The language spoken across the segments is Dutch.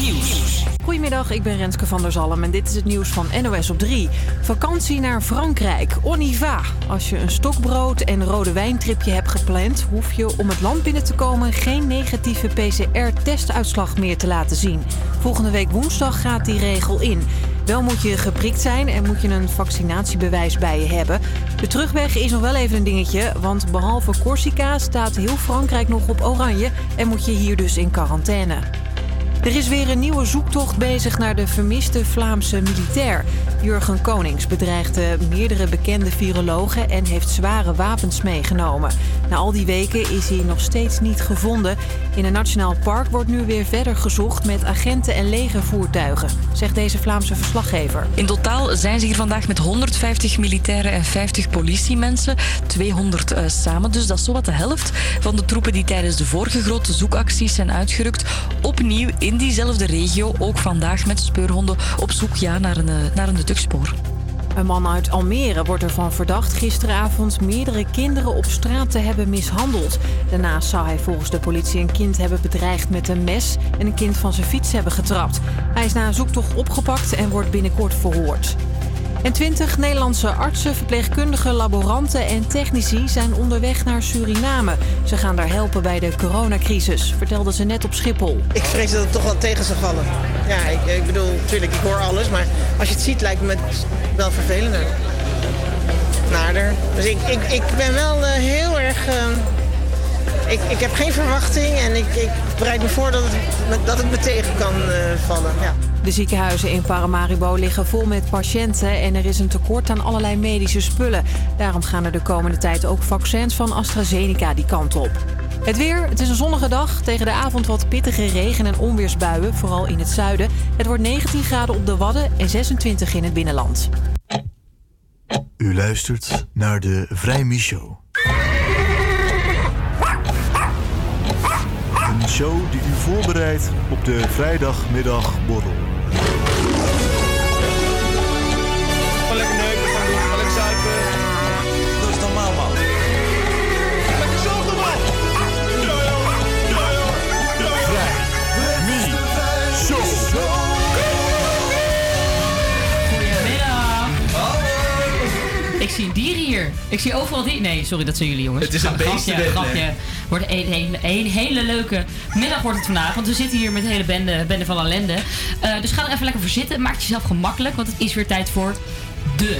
Nieuws. Goedemiddag, ik ben Renske van der Zalm en dit is het nieuws van NOS op 3. Vakantie naar Frankrijk, on y va. Als je een stokbrood en rode wijntripje hebt gepland... hoef je om het land binnen te komen geen negatieve PCR-testuitslag meer te laten zien. Volgende week woensdag gaat die regel in. Wel moet je geprikt zijn en moet je een vaccinatiebewijs bij je hebben. De terugweg is nog wel even een dingetje, want behalve Corsica staat heel Frankrijk nog op oranje en moet je hier dus in quarantaine. Er is weer een nieuwe zoektocht bezig naar de vermiste Vlaamse militair. Jurgen Konings bedreigde meerdere bekende virologen en heeft zware wapens meegenomen. Na al die weken is hij nog steeds niet gevonden. In een nationaal park wordt nu weer verder gezocht met agenten en legervoertuigen, zegt deze Vlaamse verslaggever. In totaal zijn ze hier vandaag met 150 militairen en 50 politiemensen. 200 uh, samen, dus dat is zowat de helft van de troepen die tijdens de vorige grote zoekacties zijn uitgerukt. Opnieuw in diezelfde regio, ook vandaag met speurhonden op zoek ja, naar een, naar een. Een man uit Almere wordt ervan verdacht gisteravond meerdere kinderen op straat te hebben mishandeld. Daarnaast zou hij volgens de politie een kind hebben bedreigd met een mes en een kind van zijn fiets hebben getrapt. Hij is na een zoektocht opgepakt en wordt binnenkort verhoord. En twintig Nederlandse artsen, verpleegkundigen, laboranten en technici zijn onderweg naar Suriname. Ze gaan daar helpen bij de coronacrisis, vertelden ze net op Schiphol. Ik vrees dat het toch wel tegen zou vallen. Ja, ik, ik bedoel, natuurlijk, ik hoor alles, maar als je het ziet lijkt me het wel vervelender. Naarder. Dus ik, ik, ik ben wel uh, heel erg... Uh, ik, ik heb geen verwachting en ik, ik bereid me voor dat het, dat het me tegen kan uh, vallen. Ja. De ziekenhuizen in Paramaribo liggen vol met patiënten en er is een tekort aan allerlei medische spullen. Daarom gaan er de komende tijd ook vaccins van AstraZeneca die kant op. Het weer, het is een zonnige dag. Tegen de avond wat pittige regen- en onweersbuien, vooral in het zuiden. Het wordt 19 graden op de Wadden en 26 in het binnenland. U luistert naar de Vrij Show. Een show die u voorbereidt op de vrijdagmiddagborrel. Ik zie dieren hier. Ik zie overal dieren. Nee, sorry, dat zijn jullie jongens. Het is een grapje, beestenbende. grapje. Wordt een, een, een hele leuke middag wordt het vandaag. Want we zitten hier met de hele bende, bende van ellende. Eh, dus ga er even lekker voor zitten. Maak jezelf gemakkelijk. Want het is weer tijd voor de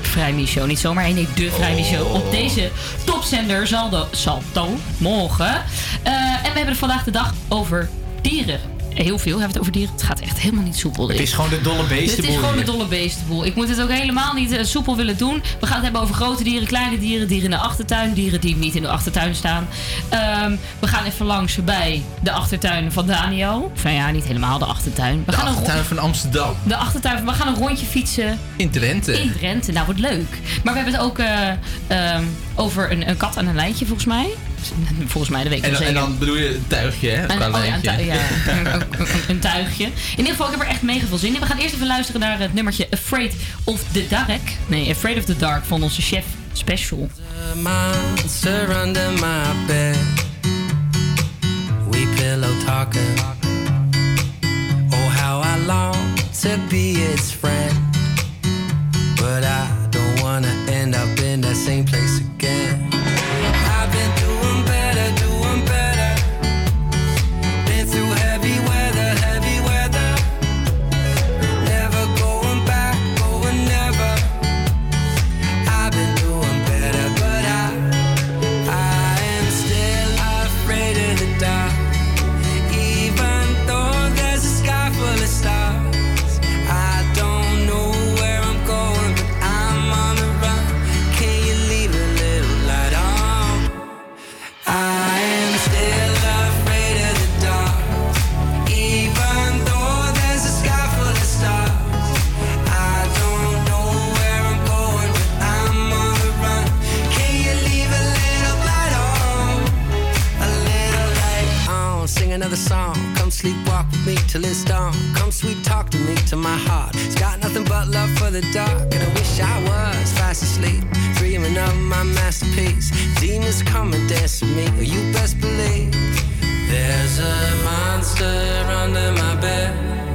Vrijmi Show. Niet zomaar één, nee, de Vrijmi Show. Op deze topzender Saldo, Salto morgen. Eh, en we hebben het vandaag de dag over dieren. Heel veel hebben we het over dieren. Het gaat echt helemaal niet soepel. Het is gewoon de dolle Het beestenboel. is gewoon de dolle beestenboel. Ik moet het ook helemaal niet eh, soepel willen doen. We gaan het hebben over grote dieren, kleine dieren, dieren in de achtertuin, dieren die niet in de achtertuin staan. Ehm, we gaan even langs bij de achtertuin van Daniel. Of nou ja, niet helemaal de achtertuin. We De gaan een achtertuin van Amsterdam. de achtertuin. We gaan een rondje fietsen In Drenthe. in Drenthe. Nou, wordt leuk. Maar we hebben het ook eh, ehm, over een, een kat aan een lijntje, volgens mij. Volgens mij, de week En, dan- en dan bedoel je een tuigje, hè? Een, oh ja, een, lijntje. tui- ja, een, tuigje. In ieder geval, ik heb er echt mega veel zin in. We gaan eerst even luisteren naar het nummertje Afraid of the Dark. Nee, Afraid of the Dark van onze chef special. monster under my bed. We pillow talking. Oh, how I long to be its friend. But I don't wanna end up in that same place again. Talk to me to my heart. It's got nothing but love for the dark, and I wish I was fast asleep, dreaming of my masterpiece. Demons come and dance with me. You best believe. There's a monster under my bed.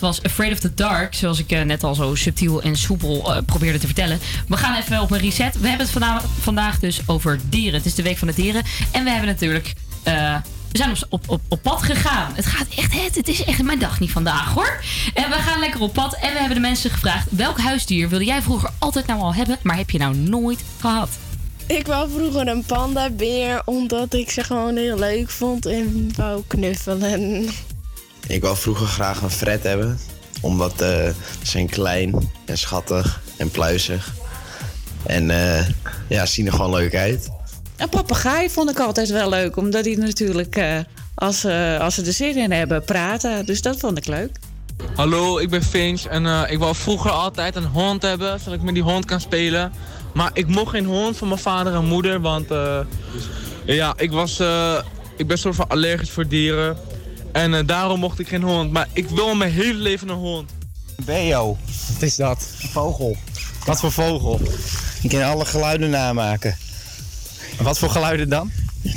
Dat was Afraid of the Dark. Zoals ik eh, net al zo subtiel en soepel eh, probeerde te vertellen. We gaan even op een reset. We hebben het vanda- vandaag dus over dieren. Het is de week van de dieren. En we hebben natuurlijk... eh, we zijn op, op, op, pad gegaan. Het gaat echt, het, het is echt mijn dag niet vandaag hoor. En we gaan lekker op pad. En we hebben de mensen gevraagd: welk huisdier wilde jij vroeger altijd nou al hebben, maar heb je nou nooit gehad? Ik wou vroeger een pandabeer, omdat ik ze gewoon heel leuk vond en wou knuffelen. Ik wou vroeger graag een fret hebben. Omdat eh, ze zijn klein en schattig en pluizig. En eh, ja, zien er gewoon leuk uit. Een papegaai vond ik altijd wel leuk, omdat die natuurlijk, eh, als, als ze er zin in hebben, praten. Dus dat vond ik leuk. Hallo, ik ben Finch en eh, ik wou vroeger altijd een hond hebben, zodat ik met die hond kan spelen. Maar ik mocht geen hond van mijn vader en moeder, want eh, ja, ik, was, eh, ik ben soort van allergisch voor dieren. En eh, daarom mocht ik geen hond, maar ik wil mijn hele leven een hond. Beo. Wat is dat? Een vogel. Wat voor vogel? Ik kan alle geluiden namaken. Wat voor geluiden dan?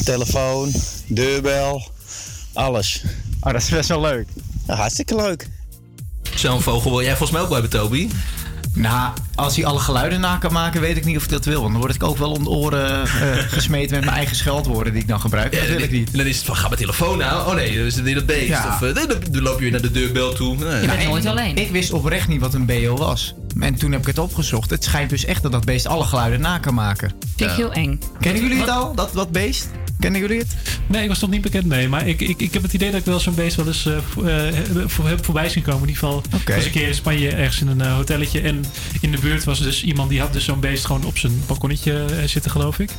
Telefoon, deurbel, alles. Oh, dat is best wel leuk. hartstikke leuk. Zo'n vogel wil jij volgens mij ook wel hebben, Toby. Nou, als hij alle geluiden na kan maken, weet ik niet of ik dat wil. Want dan word ik ook wel om de oren eh, gesmeten met mijn eigen scheldwoorden die ik dan gebruik. dat wil ik niet. En dan is het van, ga mijn telefoon nou. Oh nee, dan is het in het beest. Ja. Of eh, dan, dan loop je weer naar de deurbel toe. Nee. Nou, ik- Ik wist oprecht niet wat een BO was. En toen heb ik het opgezocht. Het schijnt dus echt dat dat beest alle geluiden na kan maken. Vind ik heel eng. Kennen jullie het al, dat, dat beest? Kennen jullie het? Nee, ik was nog niet bekend mee. Maar ik, ik, ik heb het idee dat ik wel zo'n beest wel eens eh, eh, voor, heb voorbij zien komen. In ieder geval Oké. was een keer in Spanje ergens in een eh, hotelletje. En in de buurt was dus iemand die had dus zo'n beest gewoon op zijn balkonnetje zitten, geloof ik.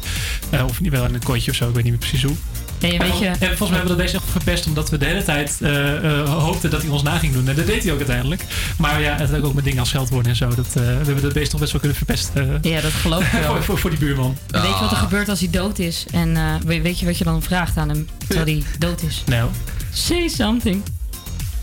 Of niet wel in een kontje of zo, ik weet niet meer precies hoe. Nee, weet je- En volgens mij hebben we dat echt verpest omdat we de hele tijd eh, eh, hoopten dat hij ons na ging doen. En dat deed hij ook uiteindelijk. Maar ja, het had ook met dingen als scheldwoorden en zo. Dat, eh, we hebben dat beest toch best wel kunnen verpesten. Ja, dat geloof ik wel. voor, voor, voor die buurman. Weet je wat er gebeurt als hij dood is? En weet, weet je wat je dan vraagt aan hem terwijl hij dood is? Nou. Say something.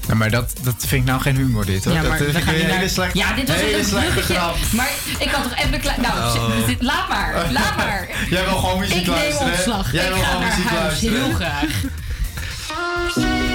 Ja, maar dat, dat vind ik nou geen humor dit hoor. Ja, dat maar vind ik naar... slechte- Ja, dit was hele een slechte bruggetje. grap. Maar ik had toch even klein... Nou, Oh. dit- laat maar. Laat maar. Jij wil gewoon muziek ik luisteren, hè? opslag. Jij ik wil gewoon muziek luisteren. Heel graag.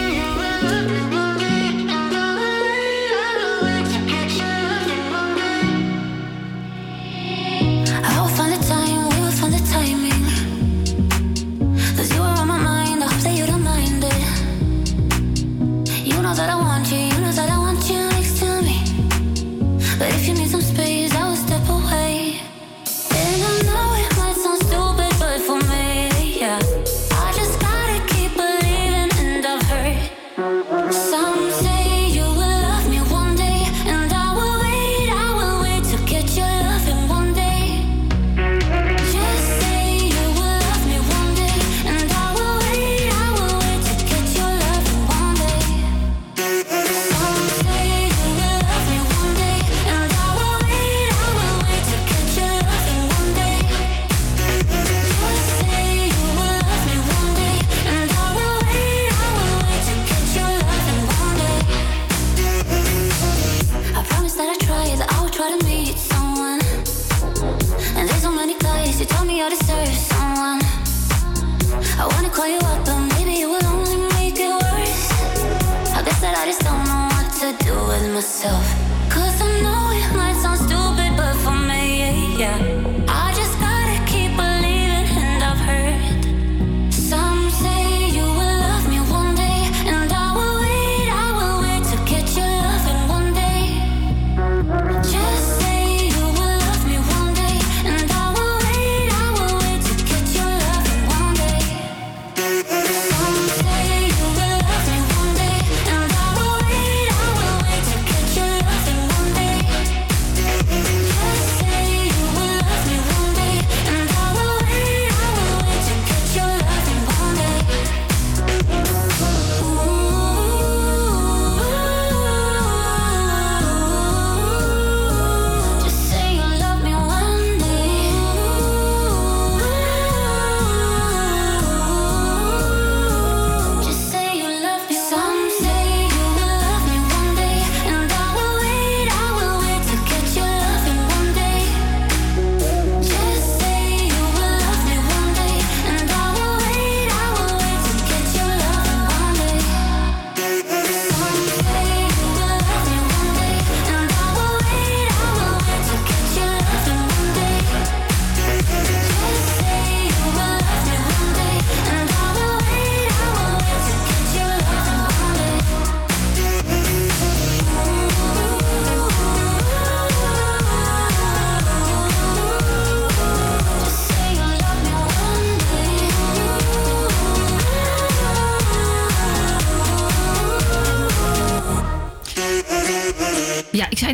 myself.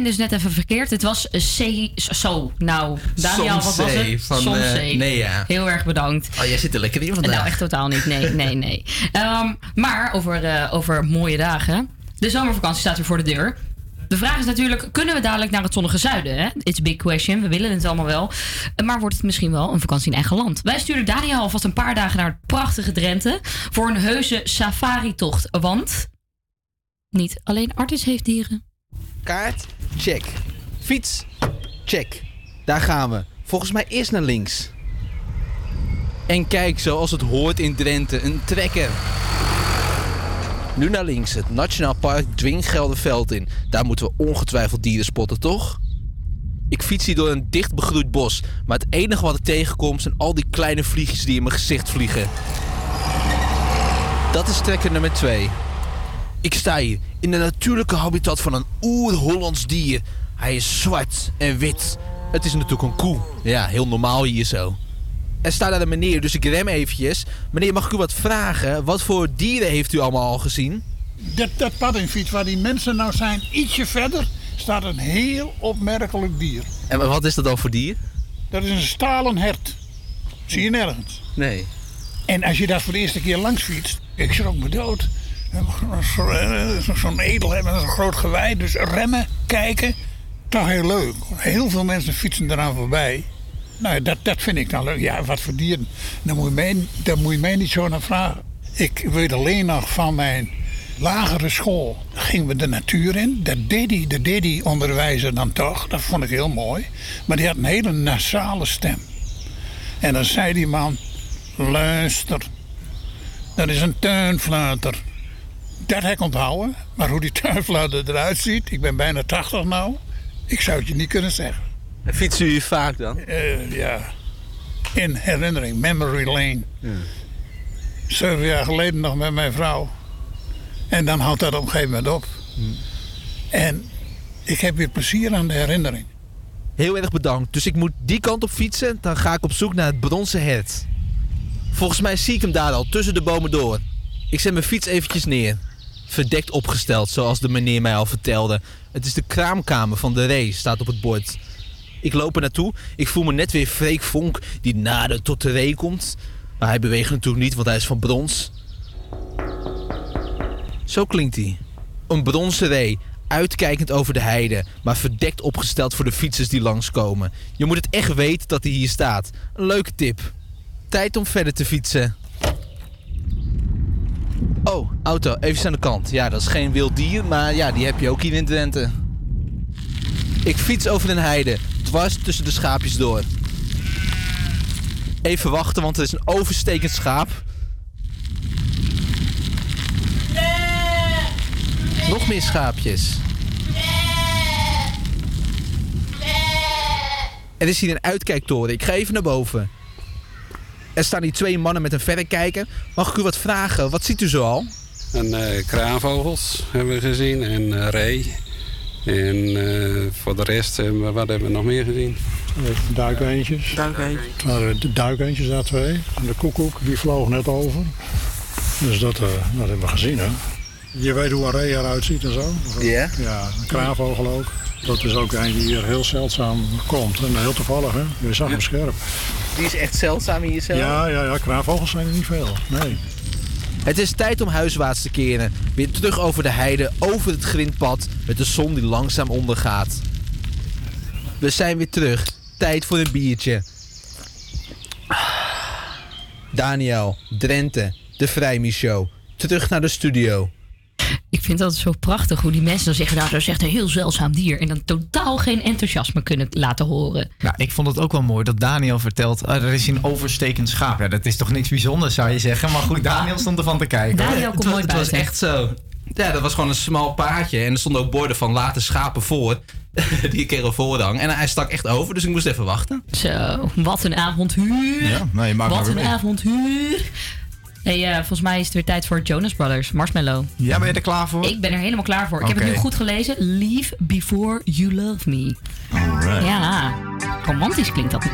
Dus net even verkeerd. Het was C. Zo, nou, Daniel, wat was het? van, Somzee. eh, Nea. Heel erg bedankt. Oh, jij zit er lekker in vandaag. Nou, echt totaal niet. Nee, nee, nee. Ehm, maar over, eh, over mooie dagen. De zomervakantie staat weer voor de deur. De vraag is natuurlijk, kunnen we dadelijk naar het zonnige zuiden? Hè? It's a big question, we willen het allemaal wel. Maar wordt het misschien wel een vakantie in eigen land? Wij sturen Daniel alvast een paar dagen naar het prachtige Drenthe... voor een heuse safari-tocht. Want niet alleen Artis heeft dieren. Kaart, check. Fiets, check. Daar gaan we. Volgens mij eerst naar links. En kijk, zoals het hoort in Drenthe, een trekker. Nu naar links, het Nationaal Park Dwinggelderveld in. Daar moeten we ongetwijfeld dieren spotten, toch? Ik fiets hier door een dicht begroeid bos, maar het enige wat ik tegenkom zijn al die kleine vliegjes die in mijn gezicht vliegen. Dat is trekker nummer 2. Ik sta hier in de natuurlijke habitat van een oer-Hollands dier. Hij is zwart en wit. Het is natuurlijk een koe. Ja, heel normaal hier zo. Er staat daar een meneer, dus ik rem eventjes. Meneer, mag ik u wat vragen? Wat voor dieren heeft u allemaal al gezien? Dat, dat pad in fiets waar die mensen nou zijn, ietsje verder, staat een heel opmerkelijk dier. En wat is dat dan voor dier? Dat is een stalen hert. Zie je nergens. Nee. En als je daar voor de eerste keer langs fietst, ik schrok me dood. Zo'n zo'n edel met een groot gewei. Dus remmen, kijken, toch heel leuk. Heel veel mensen fietsen eraan voorbij. Nou, dat, dat vind ik dan leuk. Ja, wat voor dieren. Daar moet, je mij, daar moet je mij niet zo naar vragen. Ik weet alleen nog van mijn lagere school. Gingen we de natuur in. Dat deed die, dat deed die onderwijzer dan toch. Dat vond ik heel mooi. Maar die had een hele nasale stem. En dan zei die man... Luister, dat is een tuinfluiter. Dat heb ik onthouden. Maar hoe die tuinfluiter eruit ziet... Ik ben bijna 80 nou. Ik zou het je niet kunnen zeggen. En fietsen u vaak dan? Eh, ja. In herinnering, memory lane. Zeven jaar geleden nog met mijn vrouw. En dan houdt dat op een gegeven moment op. En ik heb weer plezier aan de herinnering. Heel erg bedankt. Dus ik moet die kant op fietsen. Dan ga ik op zoek naar het bronzen hert. Volgens mij zie ik hem daar al, tussen de bomen door. Ik zet mijn fiets eventjes neer. Verdekt opgesteld, zoals de meneer mij al vertelde. Het is de kraamkamer van de Ree, staat op het bord. Ik loop er naartoe. Ik voel me net weer Freek Vonk die nader tot de Ree komt. Maar hij beweegt natuurlijk niet, want hij is van brons. Zo klinkt hij. Een bronzen ree, uitkijkend over de heide, maar verdekt opgesteld voor de fietsers die langskomen. Je moet het echt weten dat hij hier staat. Leuke tip. Tijd om verder te fietsen. Auto, even aan de kant. Ja, dat is geen wild dier, maar ja, die heb je ook hier in Drenthe. Ik fiets over een heide, dwars tussen de schaapjes door. Even wachten, want er is een overstekend schaap. Nog meer schaapjes. Er is hier een uitkijktoren. Ik ga even naar boven. Er staan hier twee mannen met een verrekijker. Mag ik u wat vragen? Wat ziet u zo al? En eh, kraanvogels hebben we gezien en eh, ree. En eh, voor de rest, eh, wat hebben we nog meer gezien? Duikeentjes. Duikeentjes. Het waren de duikeentjes, daar twee. En de koekoek, die vloog net over. Dus dat, eh, dat hebben we gezien, hè. Je weet hoe een ree eruit ziet en zo. Ja? Ja, een kraanvogel ook. Dat is ook een die hier heel zeldzaam komt. En heel toevallig, hè. Je zag hem scherp. Die is echt zeldzaam in jezelf. Ja, ja, ja, kraanvogels zijn er niet veel. Nee. Het is tijd om huiswaarts te keren. Weer terug over de heide, over het grindpad, met de zon die langzaam ondergaat. We zijn weer terug. Tijd voor een biertje. Daniel, Drenthe, de Vrijmi Show. Terug naar de studio. Ik vind dat zo prachtig hoe die mensen dan zeggen... nou, dat is echt een heel zeldzaam dier. En dan totaal geen enthousiasme kunnen laten horen. Nou, ik vond het ook wel mooi dat Daniel vertelt... ah, er is een overstekend schaap. Ja, dat is toch niks bijzonders, zou je zeggen. Maar goed, Daniel stond ervan te kijken. Daniel komt het, nooit het was echt zo. Ja, dat was gewoon een smal paadje. En er stonden ook borden van laten schapen voor. Die kregen voorrang. En hij stak echt over, dus ik moest even wachten. Zo, wat een avontuur. Ja, nou, je maakt wat maar een avontuur. Hey, eh, volgens mij is het weer tijd voor Jonas Brothers, Marshmallow. Ja, ben je er klaar voor? Ik ben er helemaal klaar voor. Ik heb het nu goed gelezen. Leave before you love me. Alright. Ja, romantisch klinkt dat.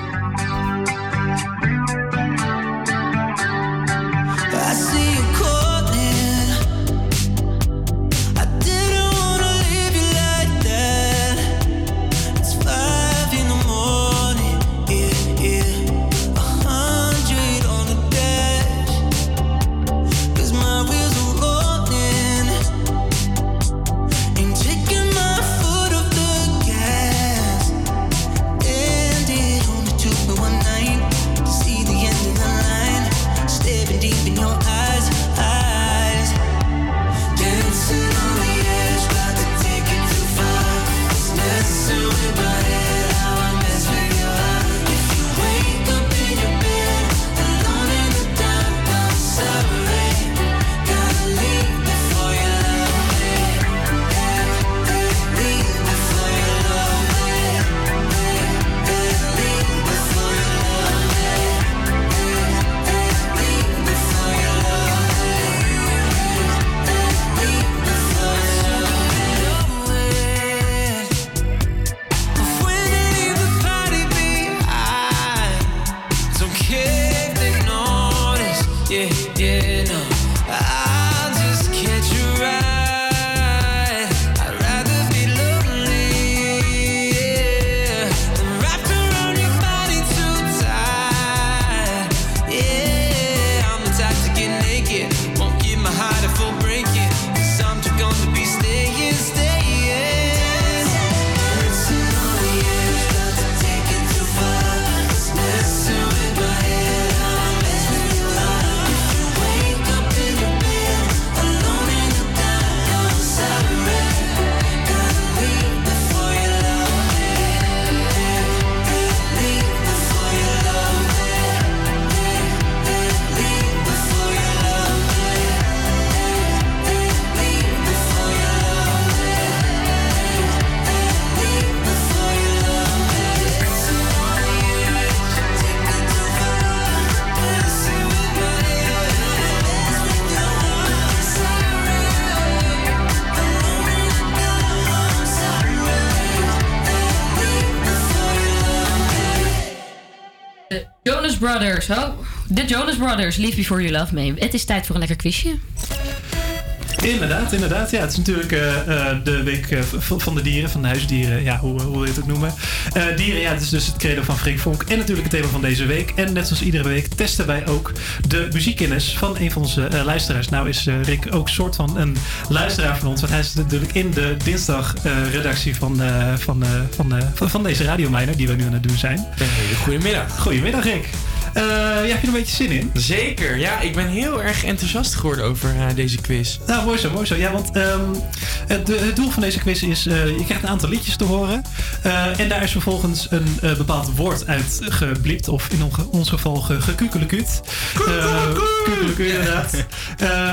Brothers. Oh, de Jonas Brothers. Leave Before You Love Me. Het is tijd voor een lekker quizje. Inderdaad, inderdaad. Ja, het is natuurlijk eh, eh, de week eh, van de dieren, van de huisdieren. Ja, hoe, hoe wil je het ook noemen? Eh, dieren, ja, het is dus het credo van Freek Vonk. En natuurlijk het thema van deze week. En net zoals iedere week testen wij ook de muziekkennis van een van onze eh, luisteraars. Nou is eh, Rick ook soort van een luisteraar van ons. Want hij zit natuurlijk in de dinsdag-redactie van, eh, van, eh, van, eh, van, van deze radiomijner die we nu aan het doen zijn. Goedemiddag. Goedemiddag, Rick. Eh, ja, heb je er een beetje zin in? Zeker, ja. Ik ben heel erg enthousiast geworden over eh, deze quiz. Nou, mooi zo, mooi zo. Ja, want ehm, het, het doel van deze quiz is... eh, je krijgt een aantal liedjes te horen. en daar is vervolgens een bepaald woord uit gebliept. Of in ons geval ge- gekukkelekuut. Kukkelekuut, inderdaad.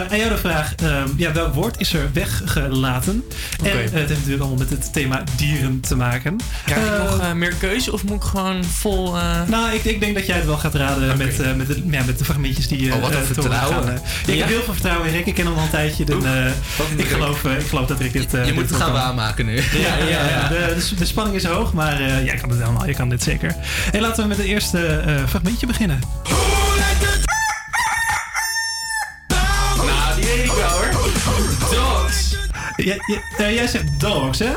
En jou de vraag, ehm, ja, welk woord is er weggelaten? En het heeft natuurlijk allemaal met het thema dieren te maken. Krijg ik Eh, nog meer keuze of moet ik gewoon vol... nou, ik, ik denk dat jij het wel gaat raden met, eh, met, de, ja, met de fragmentjes die je Oh, eh, vertrouwen. gaan, eh. Ja, Ik heb heel veel vertrouwen in Rick. Ik ken hem al een tijdje. Dan, eh, ik, geloof, eh, ik geloof dat Rick dit... eh, Je dit moet het gaan waarmaken nu. Ja, ja, ja. De, de, de spanning is hoog, maar eh jij kan het helemaal. Je kan dit zeker. En laten we met het eerste eh, fragmentje beginnen. Nou, die weet ik wel hoor. Dogs. Jij, jij, eh, jij zegt dogs, hè?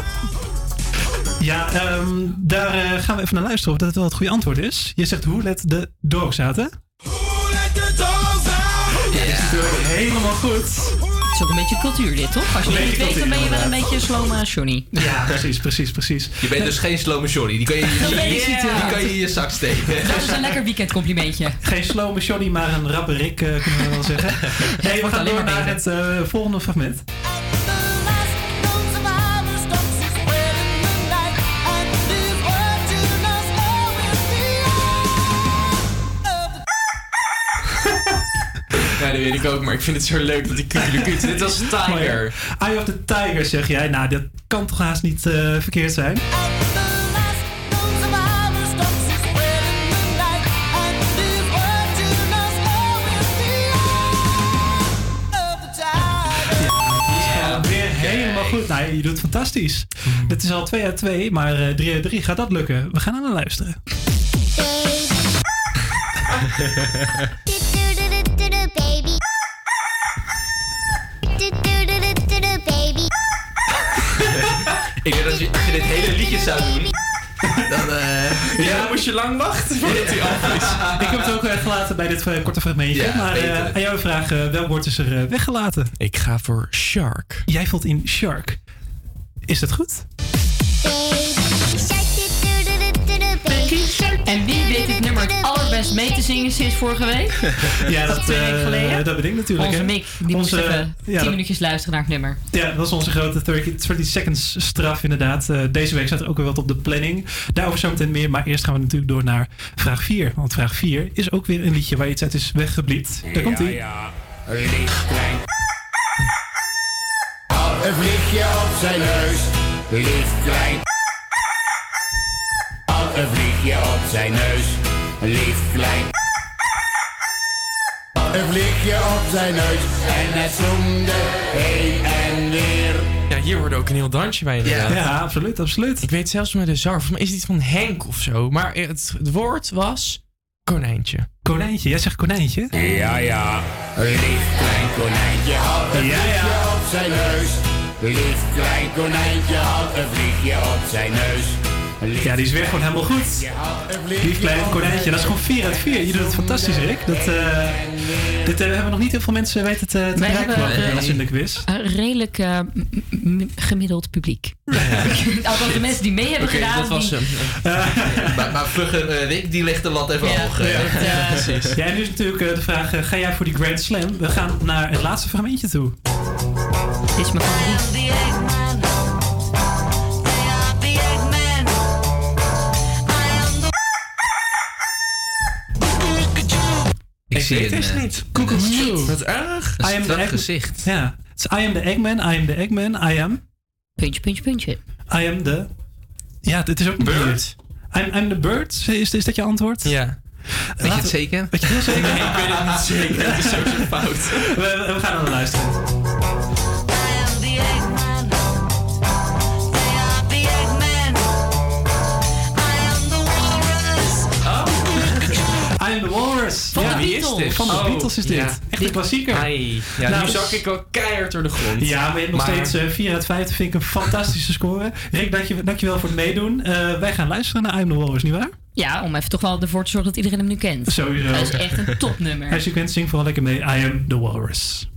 Ja, ehm, daar eh, gaan we even naar luisteren of dat het wel het goede antwoord is. Je zegt hoe let de dogs uit, hè? Ja, dat is natuurlijk helemaal goed. Het is ook een beetje cultuur dit, toch? Als je Een het weet, dan ben je wel een beetje sloma Johnny. Ja, precies, precies, precies. Je bent dus geen slome Johnny. Die kan je, weet ik die, niet, die ja. kan je in je zak steken. Dat is een lekker weekendcomplimentje. Geen slome Johnny, maar een rappe Rick, eh, kunnen we wel zeggen. Nee, we wordt gaan door maar naar het eh, volgende fragment. Ja, dat weet ik ook, maar ik vind het zo leuk dat die kukkelekuut... Dit was Tiger. Eye of the Tiger, zeg jij. Nou, dat kan toch haast niet eh, verkeerd zijn? Ja, weer helemaal goed. Nou, je doet het fantastisch. Dit is al 2 uit 2, maar 3 uit 3 gaat dat lukken. We gaan naar luisteren. Ik denk dat je, als je dit hele liedje zou doen, dan... eh Ja, moest je lang wachten voordat hij af is. Ik heb het ook weggelaten bij dit eh, korte fragmentje. Ja, maar eh, aan jou de vraag, eh, welk woord is er eh, weggelaten? Ik ga voor Shark. Jij valt in Shark. Is dat goed? En wie weet dit nummer het allerbest mee te zingen sinds vorige week? Ja, dat, Twee weken eh, geleden? dat ben ik natuurlijk. Onze hè. Mick, die moest Onze, even ja, 10 dat- minuutjes luisteren naar het nummer. Ja, dat was onze grote 30, 30 seconds straf inderdaad. Eh, deze week staat er ook weer wat op de planning. Daarover zometeen meer. Maar eerst gaan we natuurlijk door naar vraag 4. Want vraag 4 is ook weer een liedje waar iets uit is weggebliept. Daar komt ie. Lichtklein. Een vliegje op zijn neus, lief klein. Al een vliegje op zijn neus, lief klein. Een vliegje op zijn neus en het zoemde heen en weer. Ja, hier hoorde ook een heel dansje bij inderdaad. Ja, absoluut, absoluut. Ik weet zelfs met de volgens mij is het iets van Henk of zo. Maar het, het woord was konijntje. Konijntje, jij zegt konijntje? Ja, ja, een lief klein konijntje had een Ja, vliegje ja. op zijn neus. Lief klein konijntje had een vliegje op zijn neus. Ja, die is weer gewoon helemaal goed. Lief klein konijntje, dat is gewoon 4 uit 4. Je doet het fantastisch, Rick. Dat, eh, dit eh, hebben nog niet heel veel mensen weten te, te wat, eh, in de quiz. Een redelijk gemiddeld publiek. Althans, de mensen die mee hebben gedaan. dat was die- hem. maar maar vlugge eh, Rick, die legt de lat even Ja, hoog. eh, Precies. Ja, en nu is natuurlijk de vraag, ga jij voor die Grand Slam? We gaan naar het laatste fragmentje toe. Dit is mijn favoriet. Ik zie weet het het eh, niet. Wat erg. Een I am the egg- gezicht. Ja, het is I am the Eggman, I am the Eggman, I am... Puntje, puntje, puntje. I am the... Ja, dit is ook een Bird? I'm, I'm the bird, is, is dat je antwoord? Ja. Weet je het zeker? Weet je heel zeker? Nee, ik weet het niet zeker. Het is zo fout. We, we gaan naar luisteren. I am the de Beatles is dit. ja. Echt een klassieker. Ai. Ja, Nou, nu zak ik al keihard door de grond. Ja, maar je hebt nog Maar- steeds eh, 4 uit 5. Dat vind ik een fantastische score. Rick, dank je, dankjewel voor het meedoen. Eh, wij gaan luisteren naar I'm the Walrus, nietwaar? Ja, om even toch wel ervoor te zorgen dat iedereen hem nu kent. Sowieso. Dat is echt een topnummer. Als je kunt, zing vooral lekker mee. I am the Walrus.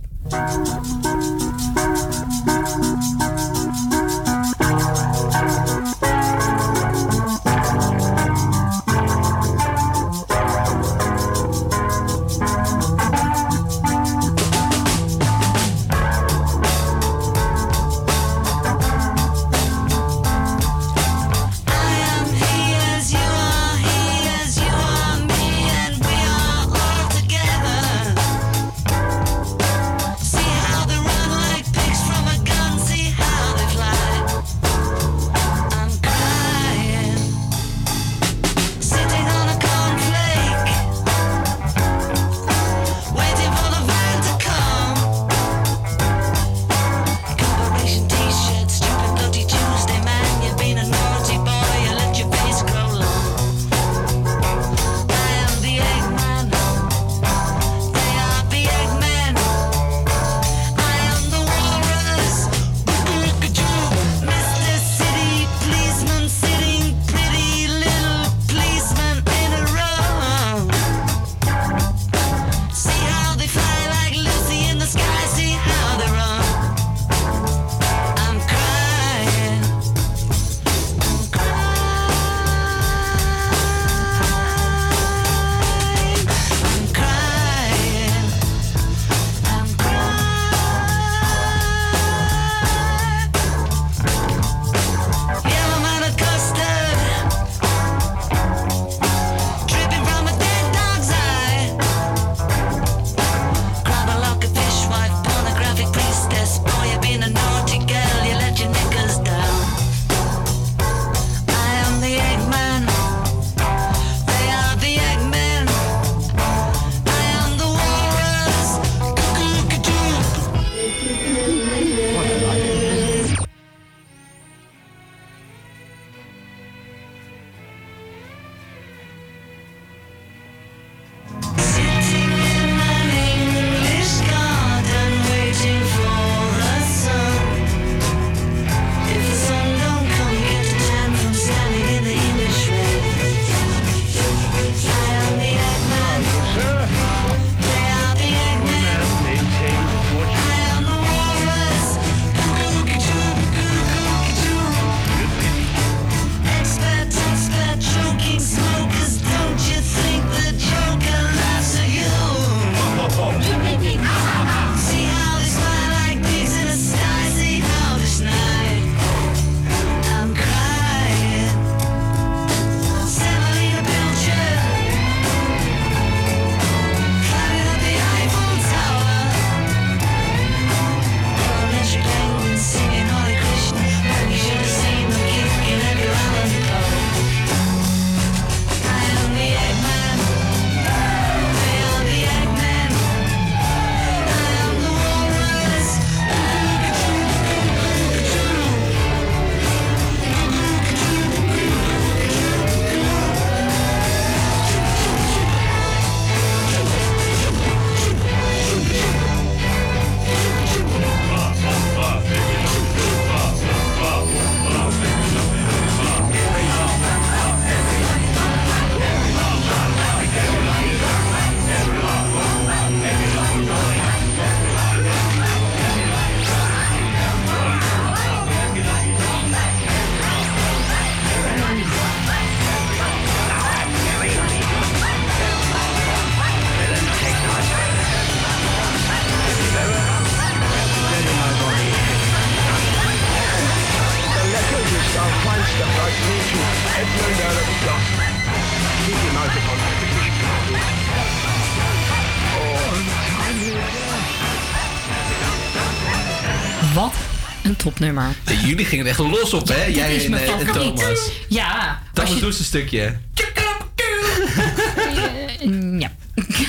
Jullie gingen er echt los op, hè? Jij is en, eh, en. Thomas. Ja. Dat je- dus een stukje. Eh, ja.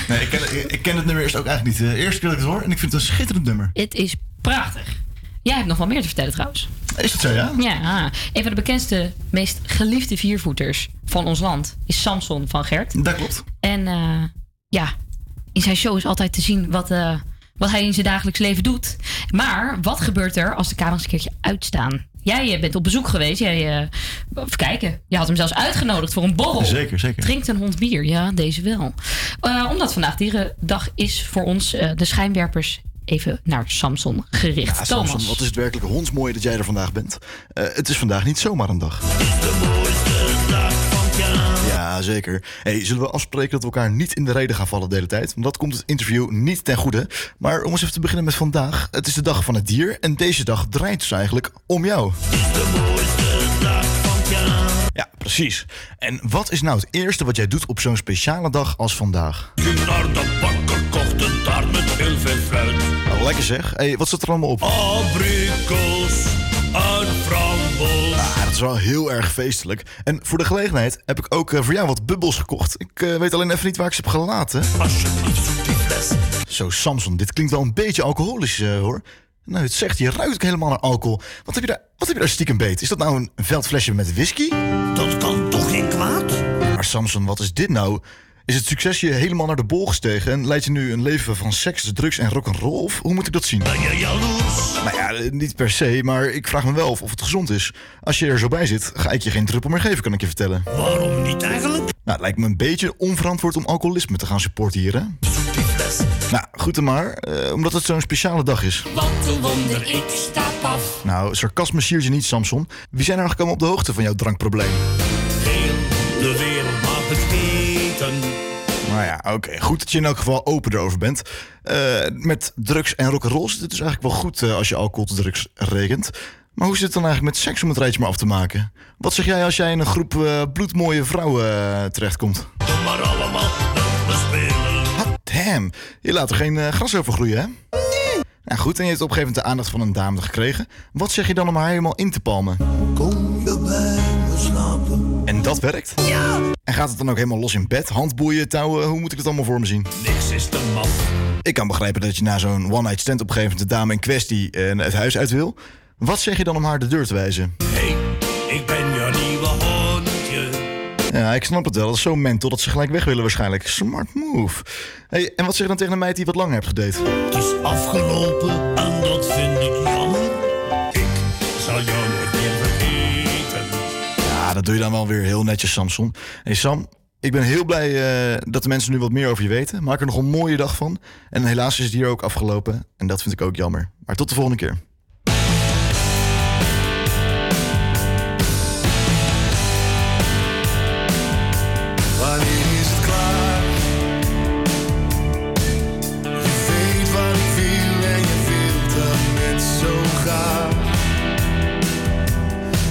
Nee, ik ken, ik ken het nummer eerst ook eigenlijk niet. De eerste keer dat ik het hoor en ik vind het een schitterend nummer. Het is prachtig. Jij hebt nog wel meer te vertellen trouwens. Is dat zo, ja? Ja, een van de bekendste, meest geliefde viervoeters van ons land is Samson van Gert. Dat klopt. En eh, ja, in zijn show is altijd te zien wat, eh, wat hij in zijn dagelijks leven doet. Maar wat gebeurt er als de camera's een keertje uitstaan? Jij eh, bent op bezoek geweest. Jij, eh, even kijken. Je had hem zelfs uitgenodigd voor een borrel. Zeker, zeker. Drinkt een hond bier? Ja, deze wel. Eh, omdat vandaag Dierendag is voor ons eh, de schijnwerpers even naar Samson gericht. Ja, Thomas. Samson, wat is het werkelijk hondsmooi dat jij er vandaag bent. Eh, het is vandaag niet zomaar een dag. Ja, zeker. Hey, zullen we afspreken dat we elkaar niet in de reden gaan vallen de hele tijd? Want dat komt het interview niet ten goede. Maar om eens even te beginnen met vandaag. Het is de dag van het dier en deze dag draait dus eigenlijk om jou. Ja, precies. En wat is nou het eerste wat jij doet op zo'n speciale dag als vandaag? Naar de bakker kocht een taart met heel veel fruit. Nou, lekker zeg. Hey, wat staat er allemaal op? Abrikos, een Ah, dat is wel heel erg feestelijk. En voor de gelegenheid heb ik ook eh, voor jou wat bubbels gekocht. Ik eh, weet alleen even niet waar ik ze heb gelaten. Alsjeblieft, die fles. Zo, Samson, dit klinkt wel een beetje alcoholisch, eh, hoor. Nou, het zegt, je ruikt ook helemaal naar alcohol. Wat heb je daar, wat heb je daar stiekem beet? Is dat nou een veldflesje met whisky? Dat kan toch geen kwaad? Maar Samson, wat is dit nou? Is het succes je helemaal naar de bol gestegen en leidt je nu een leven van seks, drugs en rock'n'roll? Of hoe moet ik dat zien? Ben je jaloers? Nou ja, niet per se, maar ik vraag me wel of, of het gezond is. Als je er zo bij zit, ga ik je geen druppel meer geven, kan ik je vertellen. Waarom niet eigenlijk? Nou, het lijkt me een beetje onverantwoord om alcoholisme te gaan supporten hier, hè? Nou, goed dan maar, eh, omdat het zo'n speciale dag is. Wat een wonder, ik stap af. Nou, sarcasme siert je niet, Samson. Wie zijn er nou gekomen op de hoogte van jouw drankprobleem? Heel de wereld. Nou ja, oké. Goed dat je in elk geval open erover bent. Eh, met drugs en rock'n'roll zit het dus eigenlijk wel goed eh, als je alcohol tot drugs rekent. Maar hoe zit het dan eigenlijk met seks om het rijtje maar af te maken? Wat zeg jij als jij in een groep eh, bloedmooie vrouwen terechtkomt? Doe maar allemaal we spelen. Hot damn, je laat er geen eh, gras over groeien, hè? Nou goed, en je hebt op een gegeven moment de aandacht van een dame gekregen. Wat zeg je dan om haar helemaal in te palmen? Kom En dat werkt? Ja! En gaat het dan ook helemaal los in bed? Handboeien, touwen, hoe moet ik het allemaal voor me zien? Niks is te maf. Ik kan begrijpen dat je na zo'n one-night stand op een gegeven moment de dame in kwestie eh, het huis uit wil. Wat zeg je dan om haar de deur te wijzen? Hey, ik ben je nieuwe hondje. Ja, ik snap het wel. Dat is zo mental dat ze gelijk weg willen waarschijnlijk. Smart move. Hey, en wat zeg je dan tegen een meid die wat langer hebt gedate? Het is afgelopen en dat vind ik jammer. Ik zal jou dat doe je dan wel weer heel netjes, Samson. Hey Sam, ik ben heel blij eh, dat de mensen nu wat meer over je weten. Maak er nog een mooie dag van. En helaas is het hier ook afgelopen. En dat vind ik ook jammer. Maar tot de volgende keer.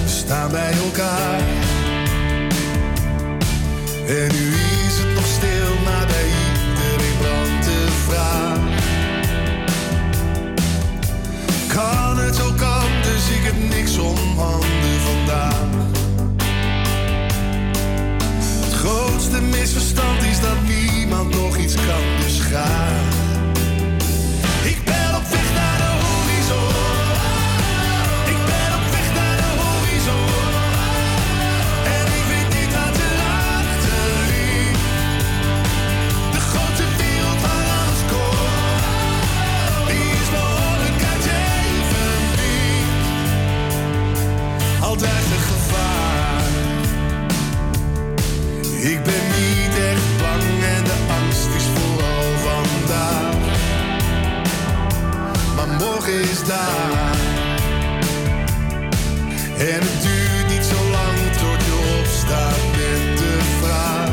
Is het En nu is het nog stil, maar bij iedereen brandt de vraag. Kan het ook anders? Ik heb niks om handen vandaag. Het grootste misverstand is dat niemand nog iets kan, dus. Is daar. En het duurt niet zo lang tot je opstaat met de vraag.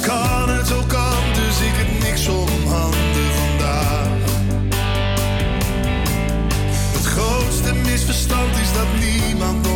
Kan het ook anders? Ik heb niks om handen vandaag. Het grootste misverstand is dat niemand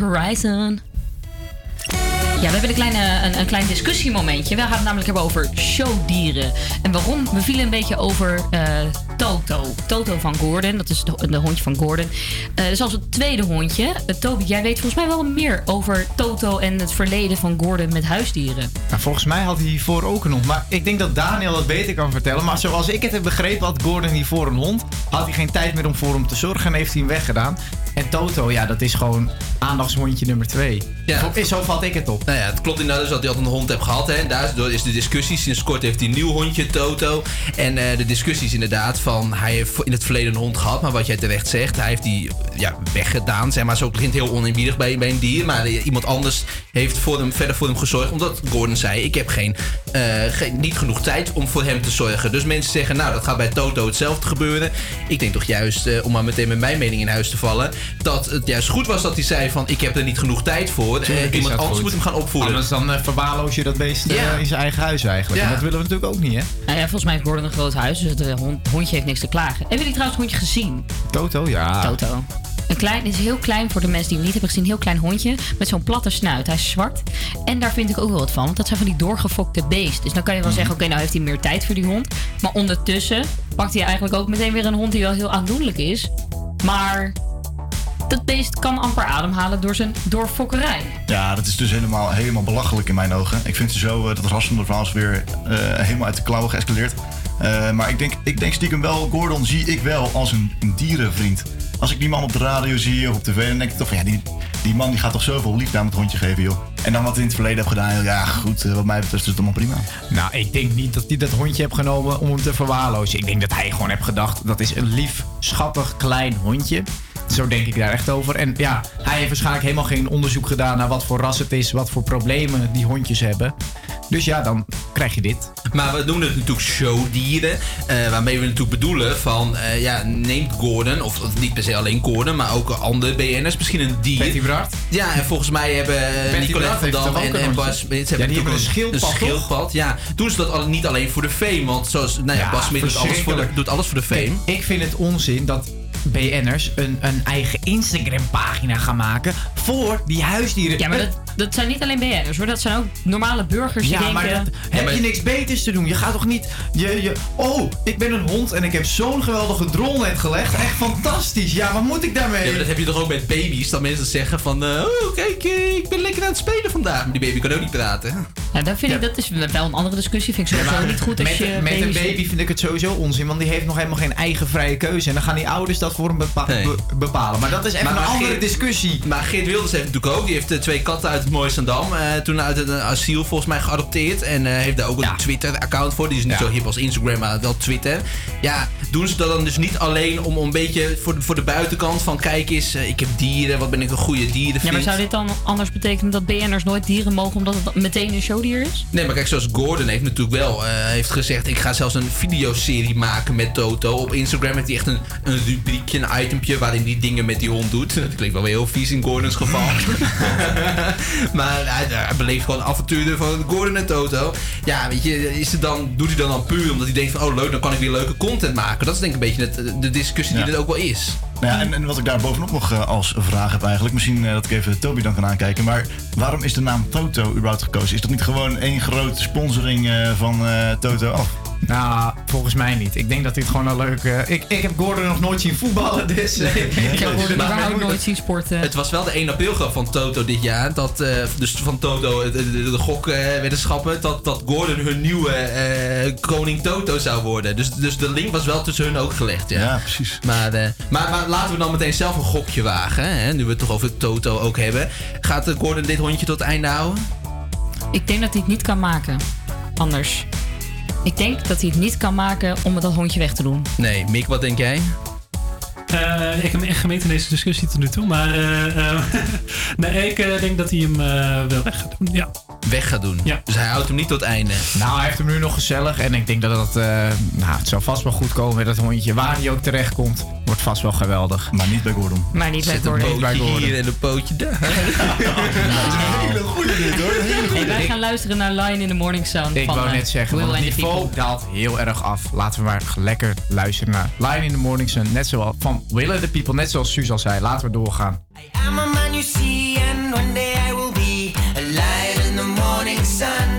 Horizon. Ja, we hebben een, kleine, een, een klein discussiemomentje. We gaan het namelijk hebben over showdieren. En waarom? We vielen een beetje over eh, Toto. Toto van Gordon. Dat is de, de hondje van Gordon. Eh dat is als het tweede hondje. Eh, Toby, jij weet volgens mij wel meer over Toto en het verleden van Gordon met huisdieren. Nou, volgens mij had hij hiervoor ook een hond. Maar ik denk dat Daniel dat beter kan vertellen. Maar zoals ik het heb begrepen, had Gordon hiervoor een hond. Had hij geen tijd meer om voor hem te zorgen en heeft hij hem weggedaan. Toto, ja, dat is gewoon aandachtshondje nummer twee. Ja. Zo- Zo vat ik het op. Nou ja, het klopt inderdaad dus dat hij altijd een hond heeft gehad. Hè. Daardoor is de discussie. Sinds kort heeft hij een nieuw hondje, Toto. En eh, de discussie is inderdaad van... Hij heeft in het verleden een hond gehad. Maar wat jij terecht zegt, hij heeft die ja, weggedaan. Zeg maar, zo klinkt heel oneerbiedig bij, bij een dier. Maar eh, iemand anders heeft voor hem, verder voor hem gezorgd. Omdat Gordon zei, ik heb geen, eh, geen, niet genoeg tijd om voor hem te zorgen. Dus mensen zeggen, nou, dat gaat bij Toto hetzelfde gebeuren. Ik denk toch juist, eh, om maar meteen met mijn mening in huis te vallen... dat het juist goed was dat hij zei van... ik heb er niet genoeg tijd voor. Tuurlijk Eh, is iemand anders goed. moet hem gaan opvoeden. Anders dan eh, verwaarloos je dat beest eh, Ja. in zijn eigen huis eigenlijk. Ja. En dat willen we natuurlijk ook niet, hè? Nou ja, volgens mij heeft Gordon een groot huis, dus het hond, hondje heeft niks te klagen. Hebben jullie trouwens het hondje gezien? Toto, ja. Toto. Een klein, het is heel klein voor de mensen die hem niet hebben gezien. Een heel klein hondje met zo'n platte snuit. Hij is zwart. En daar vind ik ook wel wat van. Want dat zijn van die doorgefokte beest. Dus dan kan je wel zeggen, oké, nou heeft hij meer tijd voor die hond. Maar ondertussen pakt hij eigenlijk ook meteen weer een hond die wel heel aandoenlijk is. Maar dat beest kan amper ademhalen door zijn doorfokkerij. Ja, dat is dus helemaal, helemaal belachelijk in mijn ogen. Ik vind zo eh, dat rassende verhaal is weer eh, helemaal uit de klauwen geëscaleerd. Eh, maar ik denk, ik denk stiekem wel, Gordon zie ik wel als een, een dierenvriend. Als ik die man op de radio zie of op tv, dan denk ik toch van ja, die, die man die gaat toch zoveel liefde aan het hondje geven, joh. En dan wat hij in het verleden heeft gedaan, ja goed, wat mij betreft is het allemaal prima. Nou, ik denk niet dat hij dat hondje heeft genomen om hem te verwaarlozen. Ik denk dat hij gewoon heeft gedacht, dat is een lief, schattig, klein hondje. Zo denk ik daar echt over. En ja, hij heeft waarschijnlijk helemaal geen onderzoek gedaan naar wat voor ras het is, wat voor problemen die hondjes hebben. Dus ja, dan krijg je dit. Maar we doen het natuurlijk showdieren. eh, waarmee we natuurlijk bedoelen van... eh, ja, neemt Gordon, of, of niet per se alleen Gordon... maar ook andere BN'ers, misschien een dier. Betty? Ja, en volgens mij hebben eh, Betty Nicolette Brard van Dam en, en? Bas... Ja, hebben ook een schildpad, Een schildpad, ja. Doen ze dat al- niet alleen voor de fame? Want zoals, nou ja, Ja, Bas Smit doet alles, voor de, doet alles voor de fame. Kijk, ik vind het onzin dat BN'ers een, een eigen Instagram-pagina gaan maken voor die huisdieren. Ja, maar dat, dat zijn niet alleen BN'ers hoor. Dat zijn ook normale burgers die Ja, denken... maar dat, heb je niks beters te doen? Je gaat toch niet... Je, je, oh, ik ben een hond en ik heb zo'n geweldige drol net gelegd. Echt fantastisch. Ja, wat moet ik daarmee? Ja, maar dat heb je toch ook met baby's, dat mensen zeggen van... eh, oh, kijk, eh, ik ben lekker aan het spelen vandaag. Maar die baby kan ook niet praten. Ja, dat vind ik, dat is wel een andere discussie. Vind ik sowieso maar niet goed als met, je met een baby vind ik het sowieso onzin, want die heeft nog helemaal geen eigen vrije keuze. En dan gaan die ouders dat voor hem bepa- be- bepalen. Maar dat is Maar- een andere Geert- discussie. Maar Geert Wilders heeft natuurlijk ook. Die heeft eh, twee katten uit het Mooistendam. eh toen uit een asiel volgens mij geadopteerd. En eh, heeft daar ook een Twitter-account voor. Die is niet zo hip als Instagram, maar wel Twitter. Ja, doen ze dat dan dus niet alleen om een beetje voor de, voor de buitenkant van... Kijk eens, eh, ik heb dieren. Wat ben ik een goede dierenvriend. Ja, maar zou dit dan anders betekenen dat BN'ers nooit dieren mogen omdat het meteen een showdier is? Nee, maar kijk, zoals Gordon heeft natuurlijk wel eh, heeft gezegd... ik ga zelfs een videoserie maken met Toto. Op Instagram heeft hij echt een, een rubriekje, een itempje... waarin hij dingen met die hond doet. Dat klinkt wel weer heel vies in Gordons geval. maar hij, hij beleeft gewoon avonturen van Gordon en Toto. Ja, weet je, is het dan, doet hij dan dan puur omdat hij denkt van... oh leuk, dan kan ik weer leuke content maken. Dat is denk ik een beetje het, de discussie die Ja. er ook wel is. Nou ja, en, en wat ik daar bovenop nog eh, als vraag heb eigenlijk, misschien eh, dat ik even Toby dan kan aankijken, maar waarom is de naam Toto überhaupt gekozen? Is dat niet gewoon één grote sponsoring eh, van eh, Toto af? Nou, volgens mij niet. Ik denk dat dit gewoon een leuke... Ik, ik heb Gordon nog nooit zien voetballen, dus... Nee, ik heb Gordon überhaupt maar- nooit zien sporten. Het was wel de 1 april grap van Toto dit jaar. Dat, eh, dus van Toto, de, de, de gokwedenschappen, dat, dat Gordon hun nieuwe eh, koning Toto zou worden. Dus, dus de link was wel tussen hun ook gelegd. Ja, precies. Maar, eh, maar, maar laten we dan meteen zelf een gokje wagen. Hè, nu we het toch over Toto ook hebben. Gaat Gordon dit hondje tot het einde houden? Ik denk dat hij het niet kan maken. Anders. Ik denk dat hij het niet kan maken om dat hondje weg te doen. Nee, Mick, wat denk jij? Eh, ik heb me echt gemeten in deze discussie tot nu toe. Maar eh, eh, nee, ik denk dat hij hem eh, wel weg gaat doen. Ja. weg gaat doen. Dus hij houdt hem niet tot het einde. Nou, hij heeft hem nu nog gezellig. En ik denk dat het, eh, nou, het zal vast wel goed komen met dat hondje. Waar hij ook terecht komt, wordt vast wel geweldig. Maar niet bij Gordon. Maar niet bij Zet een Gordon. pootje Gordon. hier en een pootje daar. Hele goede dit hoor. Hele Hey, wij gaan luisteren naar Line in the Morning Sun. Ik van, wou net zeggen, Will want het niveau daalt heel erg af. Laten we maar lekker luisteren naar Line in the Morning Sun. Net zoals van Will and the People, net zoals Suus al zei. Laten we doorgaan. I'm a man you see, and one day I will be a light in the morning sun.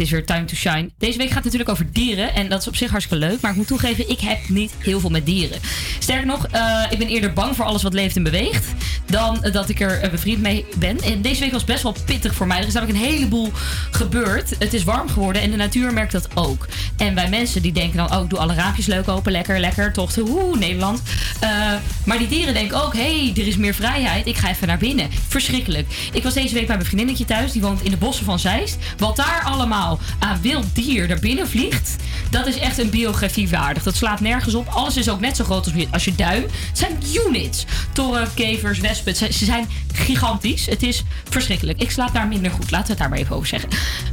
Het is weer time to shine. Deze week gaat het natuurlijk over dieren. En dat is op zich hartstikke leuk. Maar ik moet toegeven, ik heb niet heel veel met dieren. Sterker nog, eh, ik ben eerder bang voor alles wat leeft en beweegt. Dan dat ik er eh, bevriend mee ben. En deze week was best wel pittig voor mij. Er is namelijk een heleboel gebeurd. Het is warm geworden en de natuur merkt dat ook. En wij mensen die denken dan, oh, ik doe alle raampjes leuk open. Lekker, lekker, toch. Oeh, Nederland. Eh, maar die dieren denken ook, hé, hey, er is meer vrijheid. Ik ga even naar binnen. Verschrikkelijk. Ik was deze week bij mijn vriendinnetje thuis. Die woont in de bossen van Zeist. Wat daar allemaal aan wild dier naar binnen vliegt. Dat is echt een biografie waardig. Dat slaat nergens op. Alles is ook net zo groot als, je duim. Het zijn units. Torren, kevers, wespen. Ze, ze zijn gigantisch. Het is verschrikkelijk. Ik slaap daar minder goed. Laten we het daar maar even over zeggen.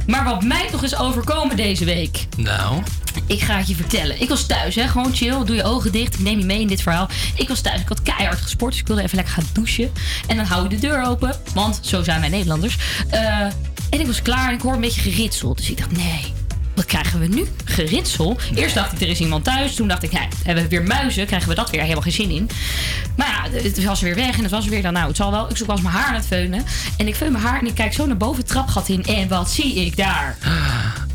Maar wat mij toch is overkomen deze week. Nou. Ik ga het je vertellen. Ik was thuis, hè? gewoon chill. Doe je ogen dicht. Ik neem je mee in dit verhaal. Ik was thuis. Ik had keihard gesport. Dus ik wilde even lekker gaan douchen. En dan hou je de deur open. Want zo zijn wij Nederlanders. Eh, en ik was klaar en ik hoor een beetje geritsel. Dus ik dacht, nee. Wat krijgen we nu? Geritsel? Eerst dacht ik, er is iemand thuis. Toen dacht ik, ja, hebben we weer muizen? Krijgen we dat weer? Helemaal geen zin in. Maar ja, het was weer weg. En het was weer dan, nou, het zal wel. Ik zoek als mijn haar aan het veunen. En ik veun mijn haar en ik kijk zo naar boven het trapgat in. En wat zie ik daar?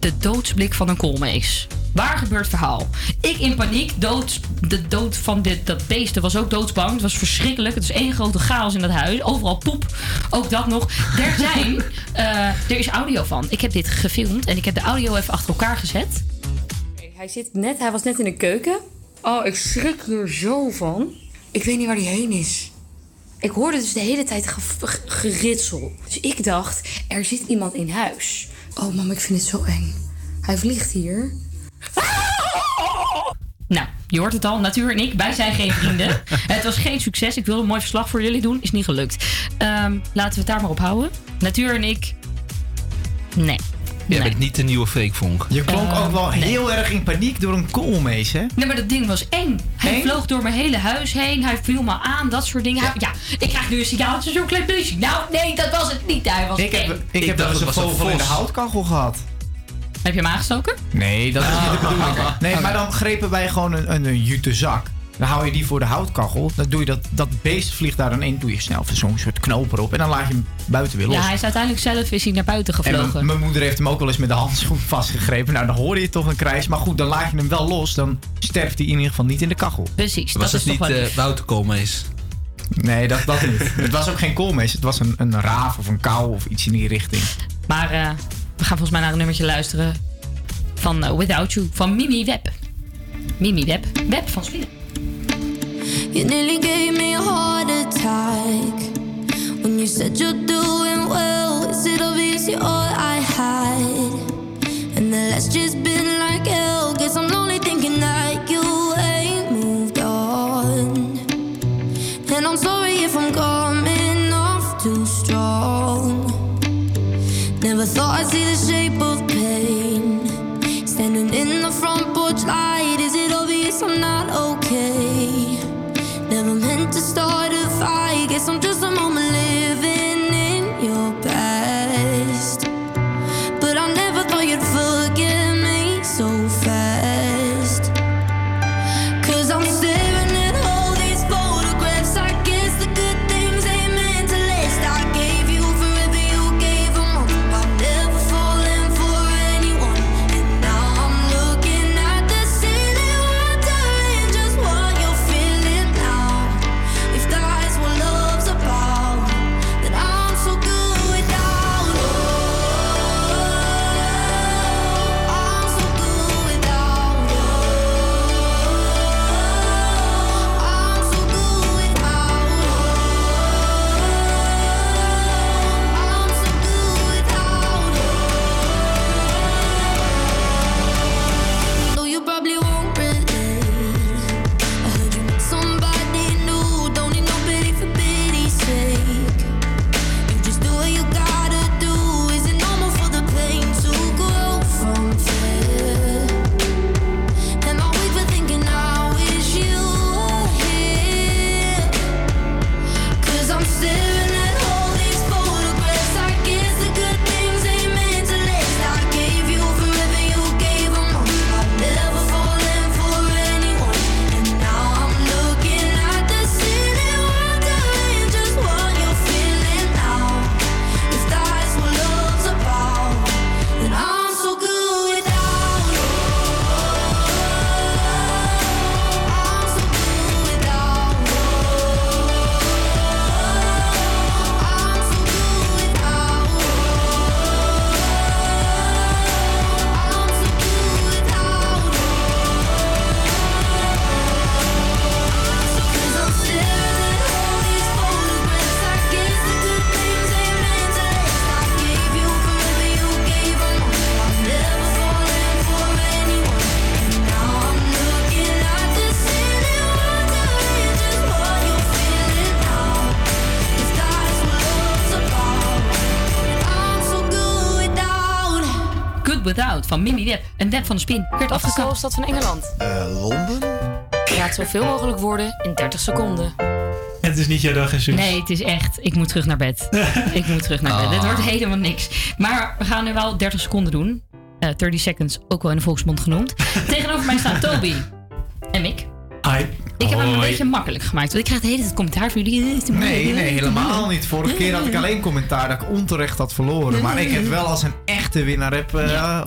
De doodsblik van een koolmees. Waar gebeurt verhaal? Ik in paniek. Dood, de dood van dit, dat beesten was ook doodsbang. Het was verschrikkelijk. Het is één grote chaos in dat huis. Overal poep. Ook dat nog. Er zijn... eh, er is audio van. Ik heb dit gefilmd. En ik heb de audio even achter elkaar gezet. Hij, zit net, hij was net in de keuken. Oh, ik schrik hier zo van. Ik weet niet waar hij heen is. Ik hoorde dus de hele tijd ge- ge- geritsel. Dus ik dacht, er zit iemand in huis. Oh mam, ik vind het zo eng. Hij vliegt hier. Nou, je hoort het al. Natuur en ik, wij zijn geen vrienden. het was geen succes. Ik wilde een mooi verslag voor jullie doen. Is niet gelukt. Ehm, laten we het daar maar op houden. Natuur en ik... Nee. Jij bent niet de nieuwe Freekvonk. Je klonk Eh, ook wel nee. heel erg in paniek door een koolmees, hè? Nee, maar dat ding was eng. Hij Eng? vloog door mijn hele huis heen. Hij viel me aan, dat soort dingen. Hij- ja, ik krijg nu een signaal. Het is zo'n klein beestje. Nou, nee, dat was het niet. Hij was Ik eng. heb, ik heb wel eens een vogel in de houtkachel gehad. Heb je hem aangestoken? Nee, dat is niet de bedoeling. Nee, maar dan grepen wij gewoon een, een, een jute zak. Dan hou je die voor de houtkachel. Dan doe je dat, dat beest vliegt daar dan in. Doe je snel zo'n soort knoop erop. En dan laat je hem buiten weer los. Ja, hij is uiteindelijk zelf is hij naar buiten En mijn- gevlogen. mijn moeder heeft hem ook wel eens met de handschoen vastgegrepen. Nou, dan hoor je toch een krijs. Maar goed, dan laat je hem wel los. Dan sterft hij in ieder geval niet in de kachel. Precies, Was het niet eh, Wouter Koolmees? Nee, dat, dat niet. het was ook geen koolmees. Het was een, een raaf of een kou of iets in die richting. Maar eh, we gaan volgens mij naar een nummertje luisteren van eh, Without You van Mimi Web. Mimi Web. Web van Spinnen. You nearly gave me a heart attack when you said you're doing well. Is it obvious you're all I had? And the last just been like hell. Guess I'm only thinking that you ain't moved on. And I'm sorry if I'm coming off too strong. Never thought I'd see the shape of pain. Standing in the front porch light, Van de spin. Werd afgekapt. hoofdstad van Engeland? Londen? Laat zoveel mogelijk worden in 30 seconden. Het is niet jouw dag, Jesus. Nee, het is echt. Ik moet terug naar bed. ik moet terug naar bed. Ah. Dit wordt helemaal niks. Maar we gaan nu wel 30 seconden doen. Eh 30 seconds, ook wel in de volksmond genoemd. Tegenover mij staan Toby en Mick. Hi. Ik heb hem een Hoi. beetje makkelijk gemaakt. Want ik krijg de hele tijd commentaar van jullie. Eh, Nee, nee, eh, helemaal niet. Vorige keer had ik alleen commentaar dat ik onterecht had verloren. Maar ik heb wel als een echte winnaar heb, eh,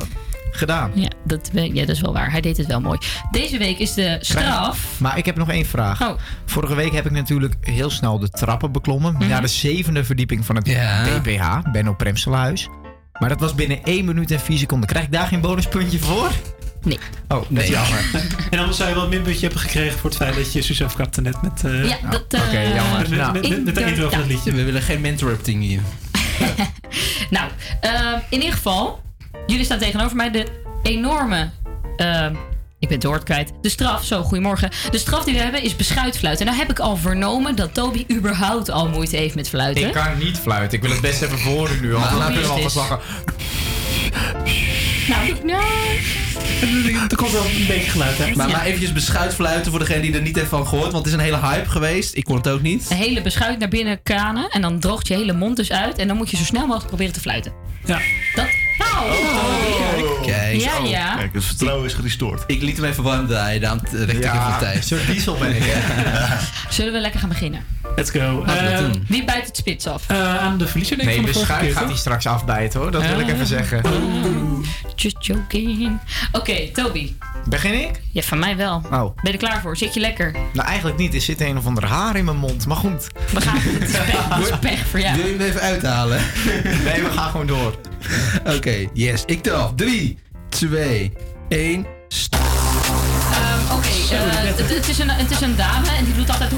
gedaan. Ja dat, ja, dat is wel waar. Hij deed het wel mooi. Deze week is de straf. Maar ik heb nog één vraag. Oh. Vorige week heb ik natuurlijk heel snel de trappen beklommen. Mhm. Naar de zevende verdieping van het BPH, Benno Premselhuis. Maar dat was binnen 1 minuut en 4 seconden. Krijg ik daar geen bonuspuntje voor? Nee. Oh, dat is jammer. En anders zou je wel een minpuntje hebben gekregen voor het feit dat je Suus afkapte net met... eh, Ja, dat, eh, Oké, jammer. Met, met, Nou. met, met, met de intro van het liedje. We willen geen mentorrupting hier. Nou, ehm, in ieder geval, jullie staan tegenover mij. De enorme. ehm, ik ben het woord kwijt. De straf, zo, goedemorgen. De straf die we hebben is beschuitfluiten. En nou heb ik al vernomen dat Toby überhaupt al moeite heeft met fluiten. Ik kan niet fluiten. Ik wil het best even voor u nu. We probeer alvast het lachen. Nou, nou. Er komt wel een beetje geluid uit. Maar, maar eventjes beschuitfluiten voor degene die er niet heeft van gehoord. Want het is een hele hype geweest. Ik kon het ook niet. Een hele beschuit naar binnen kranen. En dan droogt je hele mond dus uit. En dan moet je zo snel mogelijk proberen te fluiten. Ja. Dat. Toby. Kijk. Ja, ja. Kijk, het vertrouwen is gerestoord. Ik liet hem even warm draaien. Daarom recht ik Ja, even tijd. Zo'n diesel ben ik, hè? Zullen we lekker gaan beginnen? Let's go. Eh. Wie bijt het spits af? eh, aan de verliezer denk ik Nee, van de keer, gaat hij straks afbijten hoor. Dat wil ik Ah. even zeggen. Just joking. Oké, Toby. Begin ik? Ja, van mij wel. Oh. Ben je er klaar voor? Zit je lekker? Nou, eigenlijk niet. Er zit een of ander haar in mijn mond. Maar goed. We gaan. Het is pech, het is pech voor jou. Wil je hem even uithalen? Nee, we gaan gewoon door. Oké, yes. Ik tel. 3, 2, 1. Ehm, Oké, eh, het, het is een, het is een dame en die doet altijd.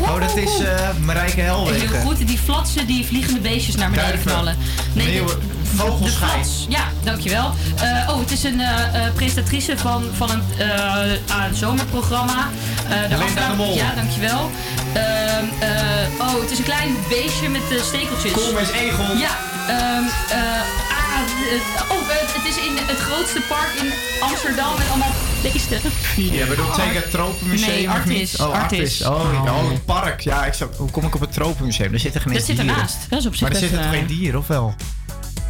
Oh, dat is eh Marijke Heel Helwegen. goed, die flatsen, die vliegende beestjes naar beneden Duiven. knallen. De- Vogelschijn. Ja, dankjewel. Eh, oh, het is een eh, eh, presentatrice van, van een, eh, het zomerprogramma. Eh, de Linda de Mol. Ja, dankjewel. Ehm, eh, oh, het is een klein beestje met de stekeltjes. Koolmees Egel. Ja, ehm, oh, eh, het is in het grootste park in Amsterdam met allemaal beesten. Je bedoelt zeker het Tropenmuseum Nee, Artis. Oh, Artis. Artis. Oh, ik- oh, het park. Ja, ik zou, hoe kom ik op het Tropenmuseum? Er zitten geen Dat eens zit dieren. ernaast. Dat is op zich Maar er zitten toch eh, geen dieren, of wel?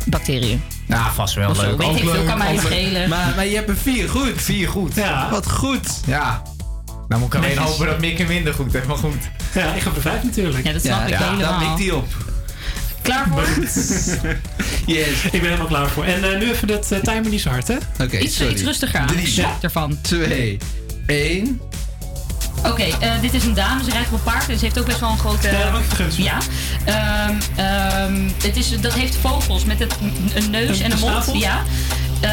Bacteriën. Nou, vast wel Of leuk. weet ik veel, kan mij schelen. Maar, maar je hebt er vier goed. Vier goed. Ja. Wat goed. Ja. Nou moet ik alleen Netjes. hopen dat Mick en Minder goed heeft, maar goed. Ja, ik ga voor vijf natuurlijk. Ja, dat snap ik ja, helemaal. daar mikt hij op. Klaar voor? Yes. Ik ben helemaal klaar voor. En eh, nu even dat eh, timer niet zo hard, hè? Oké, iets, sorry. iets rustiger aan. Drie. Ervan. 2, 1. Oké, eh, dit is een dame. Ze rijdt op een paard en ze heeft ook best wel een grote... Ja, vergunst? Ja. Ehm, ehm, het is, dat heeft vogels met het, een neus Een en een mond. Ja. Eh,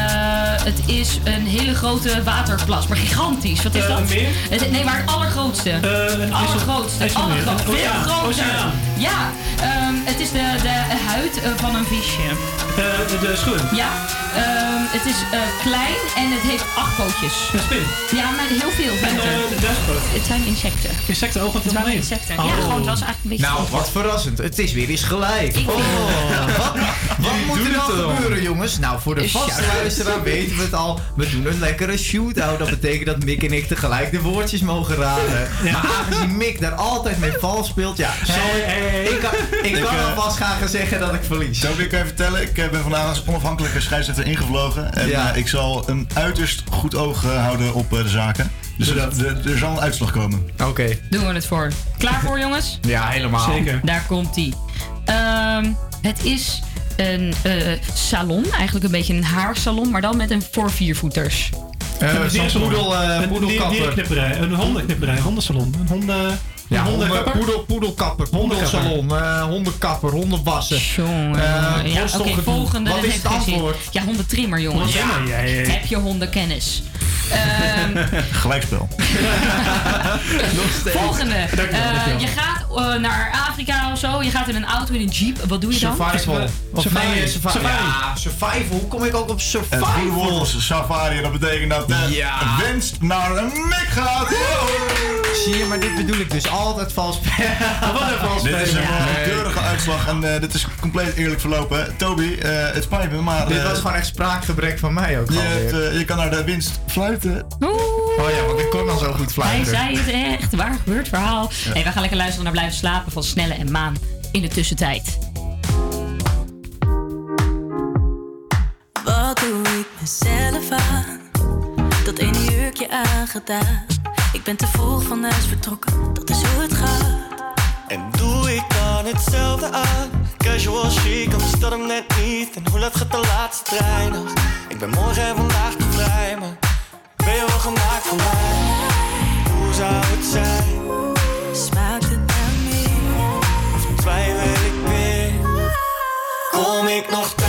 het is een hele grote waterplas, maar gigantisch. Wat is Eh, dat? een meer? Het, nee, maar het allergrootste. een het allergrootste. IJsselmeer. Allergrootste. Oh, Veel ja, groter. oceaan. Ja, ehm, het is de, de huid eh, van een visje. Eh, de, de schoen. Ja, ehm, het is eh, klein en het heeft acht pootjes. Een spin. Ja, maar heel veel En venten. eh, de duizendpoot. Het zijn insecten. Insecten, oh, wat Het mee? insecten. Oh. Ja, gewoon, het was eigenlijk een beetje... Nou, wat verrassend. Het is weer eens gelijk. Ik- Oh, wat wat moet doen er nou het gebeuren, jongens? Nou, voor de vaste. Luisteraar weten we het al. We doen een lekkere shootout. Dat betekent dat Mick en ik tegelijk de woordjes mogen raden. Maar aangezien Mick daar altijd mee vals speelt, ja. Zal ik, ik kan, ik Ik, kan eh, alvast gaan zeggen dat ik verlies. Zo wil ik even vertellen. Ik eh, ben vandaag als onafhankelijke scheidsrechter ingevlogen. En Ja. eh, ik zal een uiterst goed oog houden op eh, de zaken. Dus er, er- er zal een uitslag komen. Oké. Doen we het voor. Klaar voor, jongens? Ja, helemaal. Zeker. Daar komt-ie. Ehm, het is een eh, salon, eigenlijk een beetje een haarsalon, maar dan met een voor viervoeters. Eh, Een poedel, eh, Een dierenknipperij. Een hondenknipperij. Hondensalon. Een honden... Ja, hondenkapper. poedel, poedelkapper, Hondenkapper. poedelsalon, eh, hondenkapper, hondenwassen. Jongen. Eh, ja, oké, volgende. Wat is het antwoord? Ja, hondentrimmer, jongens. Ja, ja, ja. Heb je hondenkennis? Ehm, Gelijkspel. volgende. Eh, je gaat naar Afrika of zo. Je gaat in een auto, in een jeep. Wat doe je dan? Survival. Of nee, survival. Safari. Ja, survival. Hoe kom ik ook op Het woord survival? is safari. Dat betekent dat de Ja. winst naar een Mick gaat. Zie je, maar dit bedoel ik dus altijd vals Wat een vals Dit is een spelen. eh, keurige uitslag en eh, dit is compleet eerlijk verlopen. Toby, eh, het spijt me, maar Dit was gewoon echt spraakgebrek van mij ook je, hebt, je kan naar de winst fluiten. Oeh. Oh ja, want ik kon al zo goed Hij fluiten. zei het echt. Waar gebeurt verhaal? Hey, we gaan lekker luisteren naar Blijven slapen van Snelle en Maan in de tussentijd. Wat doe ik mezelf aan? Dat ene jurkje aangedaan. Ik ben te vroeg van huis vertrokken, dat is hoe het gaat. En doe ik dan aan hetzelfde aan. Casual chic, anders dat hem net niet. En hoe laat gaat de laatste trein nog? Ik ben morgen en vandaag te vrij, maar ben je wel gemaakt voor mij? Hoe zou het zijn? Smaakt het naar meer? Of twijfel ik weer? Kom ik nog thuis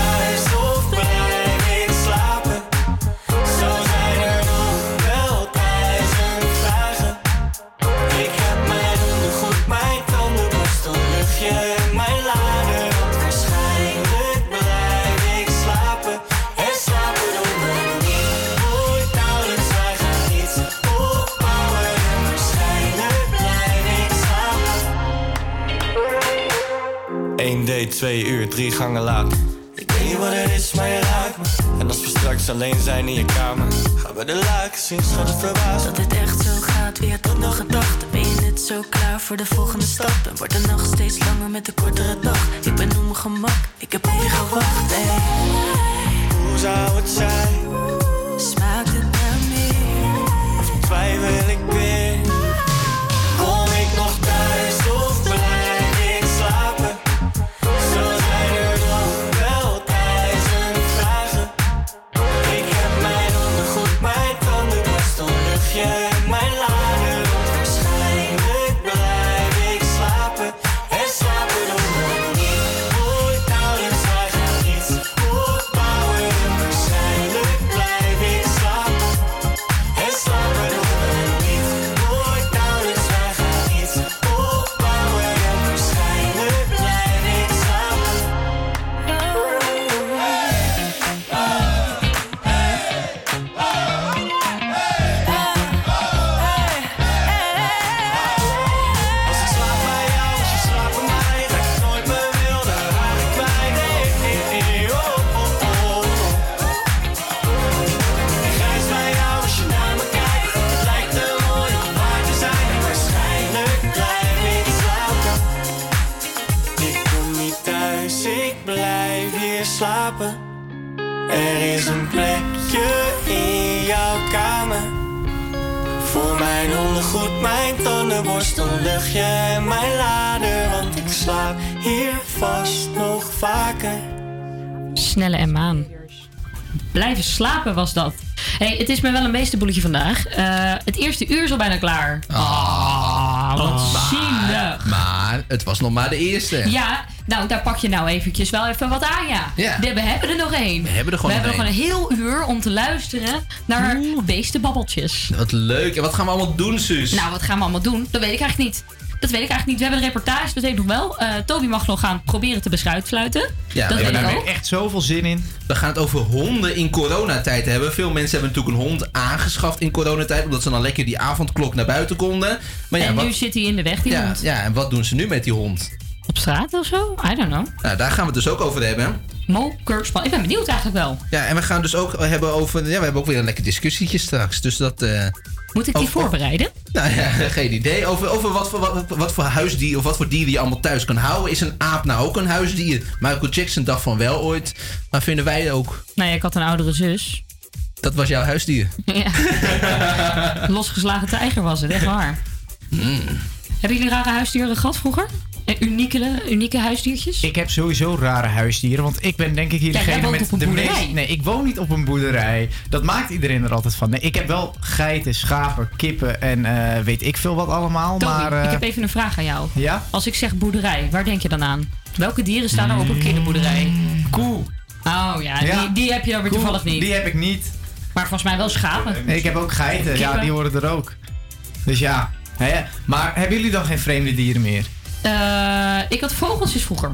date, 2 uur, drie gangen later. Ik weet niet wat het is, maar je raakt me. En als we straks alleen zijn in je kamer, gaan we de laken zien, schat het verbaasd. Dat het echt zo gaat, wie had dat nog gedacht? Dan ben je net zo klaar voor de volgende stap. En wordt de nacht steeds langer met de kortere dag. Ik ben op mijn gemak, ik heb op je gewacht. Hey. Hoe zou het zijn? Smaakt het naar meer? Of twijfel ik mijn tandenborstel, luchtje en mijn lader. Want ik slaap hier vast nog vaker. Snelle en maan. Blijven slapen was dat. hey, het is me wel een beestenboeletje vandaag. Eh, het eerste uur is al bijna klaar. Ah, wat zielig. Maar het was nog maar de eerste. Ja, nou, daar pak je nou eventjes wel even wat aan, ja. Ja. We hebben er nog één. We hebben er gewoon We nog hebben nog een heel uur om te luisteren naar beestenbabbeltjes. Wat leuk. En wat gaan we allemaal doen, Suus? Nou, wat gaan we allemaal doen? Dat weet ik eigenlijk niet. Dat weet ik eigenlijk niet. We hebben een reportage, dat weet ik nog wel. Eh, Toby mag nog gaan proberen te beschuitfluiten. Ja, dat we hebben ik er ook. Echt zoveel zin in. We gaan het over honden in coronatijd hebben. Veel mensen hebben natuurlijk een hond aangeschaft in coronatijd. Omdat ze dan lekker die avondklok naar buiten konden. Maar ja, en wat, nu zit hij in de weg, die ja, hond. ja, en wat doen ze nu met die hond? Op straat of zo? I don't know. Nou, daar gaan we het dus ook over hebben. Mo. Ik ben benieuwd eigenlijk wel. Ja, en we gaan dus ook hebben over... Ja, we hebben ook weer een lekker discussietje straks. Dus dat... eh, Moet ik die over- voorbereiden? Nou ja, geen idee. Over, over wat, voor, wat, wat voor huisdier of wat voor dieren je allemaal thuis kan houden. Is een aap nou ook een huisdier? Michael Jackson dacht van wel ooit. Maar vinden wij ook? Nou ja, ik had een oudere zus. Dat was jouw huisdier. Ja. Losgeslagen tijger was het, echt waar. Hmm. Hebben jullie rare huisdieren gehad vroeger? En unieke, unieke huisdiertjes? Ik heb sowieso rare huisdieren, want ik ben denk ik hier Ja, degene met de boerderij. meest... Nee, ik woon niet op een boerderij. Dat maakt iedereen er altijd van. Nee, ik heb wel geiten, schapen, kippen en eh, weet ik veel wat allemaal, Toby, maar... eh, ik heb even een vraag aan jou. Ja? Als ik zeg boerderij, waar denk je dan aan? Welke dieren staan er op een kinderboerderij? Koe. Oh ja, Ja. Die, die heb je dan weer Koe, toevallig niet. Die heb ik niet. Maar volgens mij wel schapen. Nee, ik heb ook geiten. Ja, die horen er ook. Dus ja. Hè? Maar hebben jullie dan geen vreemde dieren meer? Eh, ik had vogeltjes vroeger.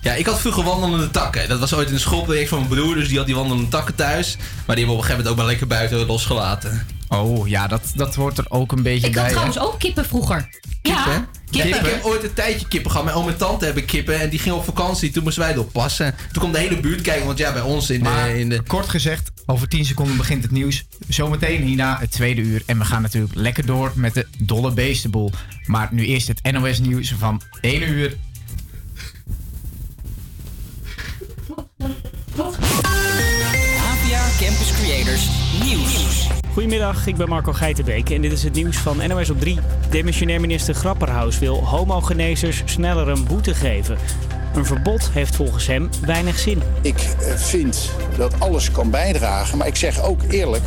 Ja, ik had vroeger wandelende takken. Dat was ooit een schoolproject van mijn broer. Dus die had die wandelende takken thuis. Maar die hebben we op een gegeven moment ook maar lekker buiten losgelaten. Oh ja, dat, dat hoort er ook een beetje Ik bij. had hè? trouwens ook kippen vroeger. Ja, Kippen? ik heb ooit een tijdje kippen gehad. Mijn oom en tante hebben kippen. En die gingen op vakantie. Toen moesten wij erop passen. Toen kwam de hele buurt kijken. Want ja, bij ons in Maar de... In de... kort gezegd, over 10 seconden begint het nieuws. Zometeen hierna het tweede uur. En we gaan natuurlijk lekker door met de dolle beestenboel. Maar nu eerst het NOS nieuws van 1 uur. APR Campus Creators Nieuws. Goedemiddag, ik ben Marco Geitenbeek en dit is het nieuws van NOS op 3. Demissionair minister Grapperhaus wil homogenezers sneller een boete geven. Een verbod heeft volgens hem weinig zin. Ik eh, vind dat alles kan bijdragen, maar ik zeg ook eerlijk...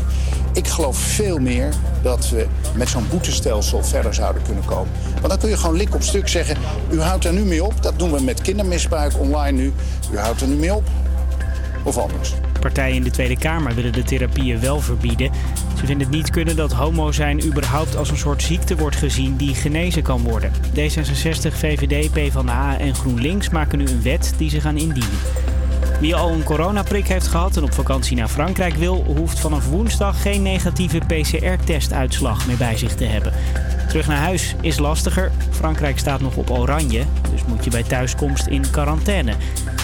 ik geloof veel meer dat we met zo'n boetestelsel verder zouden kunnen komen. Want dan kun je gewoon lik op stuk zeggen... u houdt er nu mee op, dat doen we met kindermisbruik online nu... u houdt er nu mee op, of anders. Partijen in de Tweede Kamer willen de therapieën wel verbieden. Ze vinden het niet kunnen dat homo zijn überhaupt als een soort ziekte wordt gezien die genezen kan worden. D66, VVD, PvdA en GroenLinks maken nu een wet die ze gaan indienen. Wie al een coronaprik heeft gehad en op vakantie naar Frankrijk wil, hoeft vanaf woensdag geen negatieve PCR-testuitslag meer bij zich te hebben. Terug naar huis is lastiger. Frankrijk staat nog op oranje, dus moet je bij thuiskomst in quarantaine.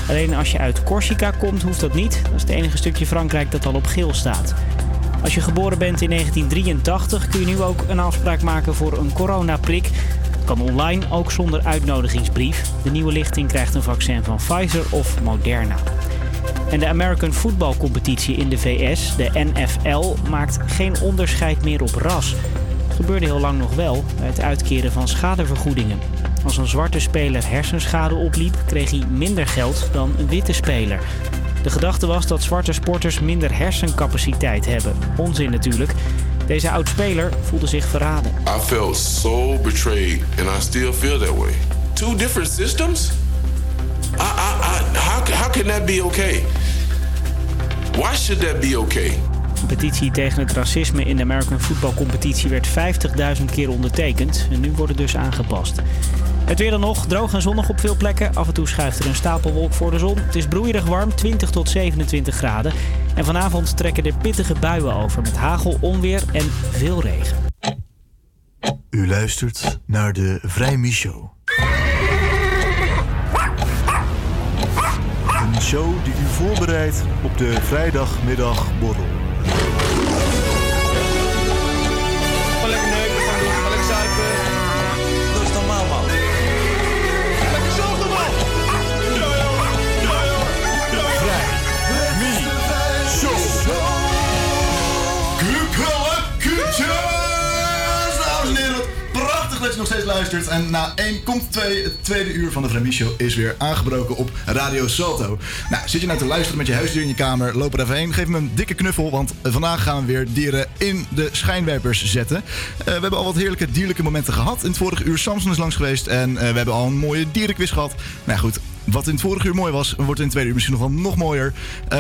Alleen als je uit Corsica komt, hoeft dat niet. Dat is het enige stukje Frankrijk dat al op geel staat. Als je geboren bent in 1983 kun je nu ook een afspraak maken voor een coronaprik. Kan online, ook zonder uitnodigingsbrief. De nieuwe lichting krijgt een vaccin van Pfizer of Moderna. En de American Football Competitie in de VS, de NFL, maakt geen onderscheid meer op ras. Gebeurde heel lang nog wel bij het uitkeren van schadevergoedingen. Als een zwarte speler hersenschade opliep, kreeg hij minder geld dan een witte speler. De gedachte was dat zwarte sporters minder hersencapaciteit hebben. Onzin natuurlijk. Deze oud-speler voelde zich verraden. I felt so betrayed, and I still feel that way. Two different systems? How, how can that be okay? Why should that be okay? Een petitie tegen het racisme in de American Football Competitie werd 50.000 keer ondertekend. En nu wordt het dus aangepast. Het weer dan nog, droog en zonnig op veel plekken. Af en toe schuift er een stapelwolk voor de zon. Het is broeierig warm, 20 tot 27 graden. En vanavond trekken er pittige buien over met hagel, onweer en veel regen. U luistert naar de Vrijmi Show. Een show die u voorbereidt op de vrijdagmiddagborrel. Nog steeds luistert. En na 1 komt 2, het tweede uur van de Vremi Show is weer aangebroken op Radio Salto. Nou, zit je nou te luisteren met je huisdier in je kamer, loop er even heen. Geef me een dikke knuffel, want vandaag gaan we weer dieren in de schijnwerpers zetten. Eh, we hebben al wat heerlijke dierlijke momenten gehad. In het vorige uur Samson is langs geweest en eh, we hebben al een mooie dierenquiz gehad. Nou goed, wat in het vorige uur mooi was, wordt in het tweede uur misschien nog wel nog mooier. Eh,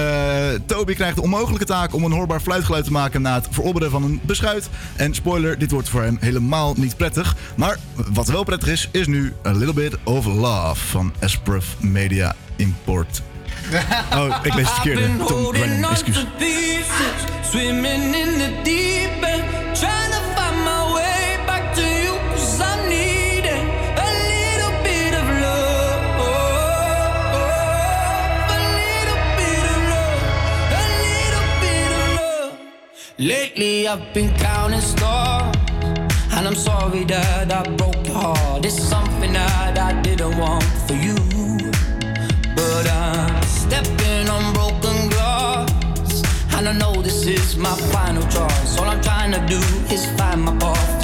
Toby krijgt de onmogelijke taak om een hoorbaar fluitgeluid te maken na het verobberen van een beschuit. En spoiler, dit wordt voor hem helemaal niet prettig. Maar wat wel prettig is, is nu A Little Bit of Love van Espref Media Import. Oh, ik lees het verkeerde. Tom Brennan, excuus. Lately I've been counting stars, and I'm sorry that I broke your heart. It's something that I didn't want for you. But I'm stepping on broken glass. And I know this is my final choice. All I'm trying to do is find my path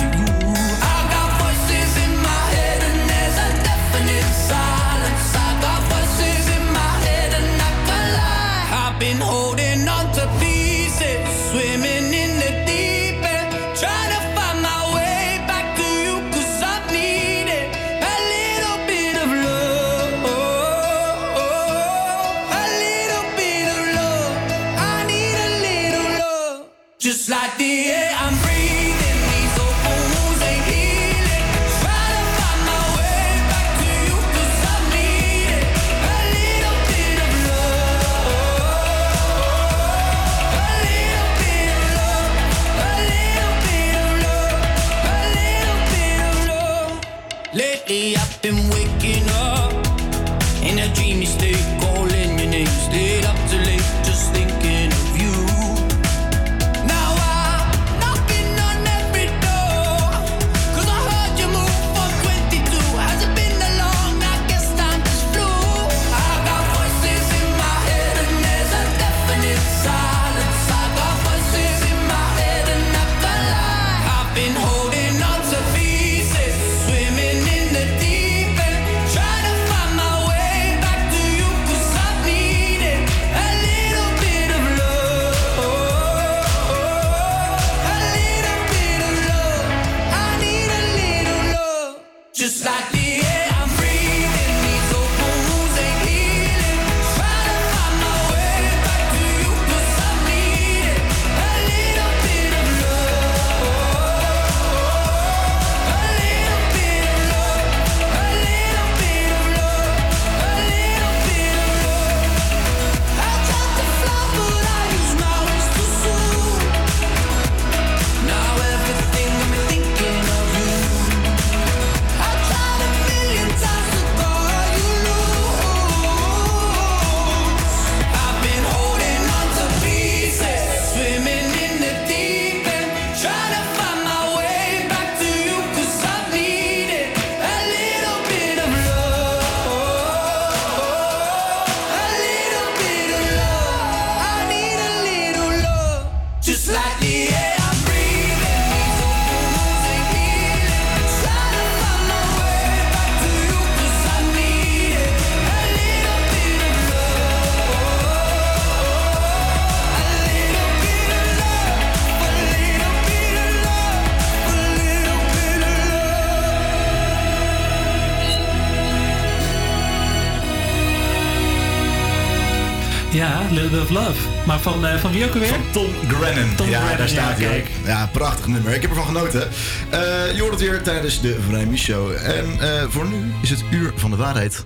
van, eh, van wie ook alweer? Van Tom Grennan. Tom ja, Grennan, daar staat ja, hij. Ja, prachtig nummer. Ik heb ervan genoten. Eh, je hoort het weer tijdens de Vrijmis Show. En eh, voor nu is het uur van de waarheid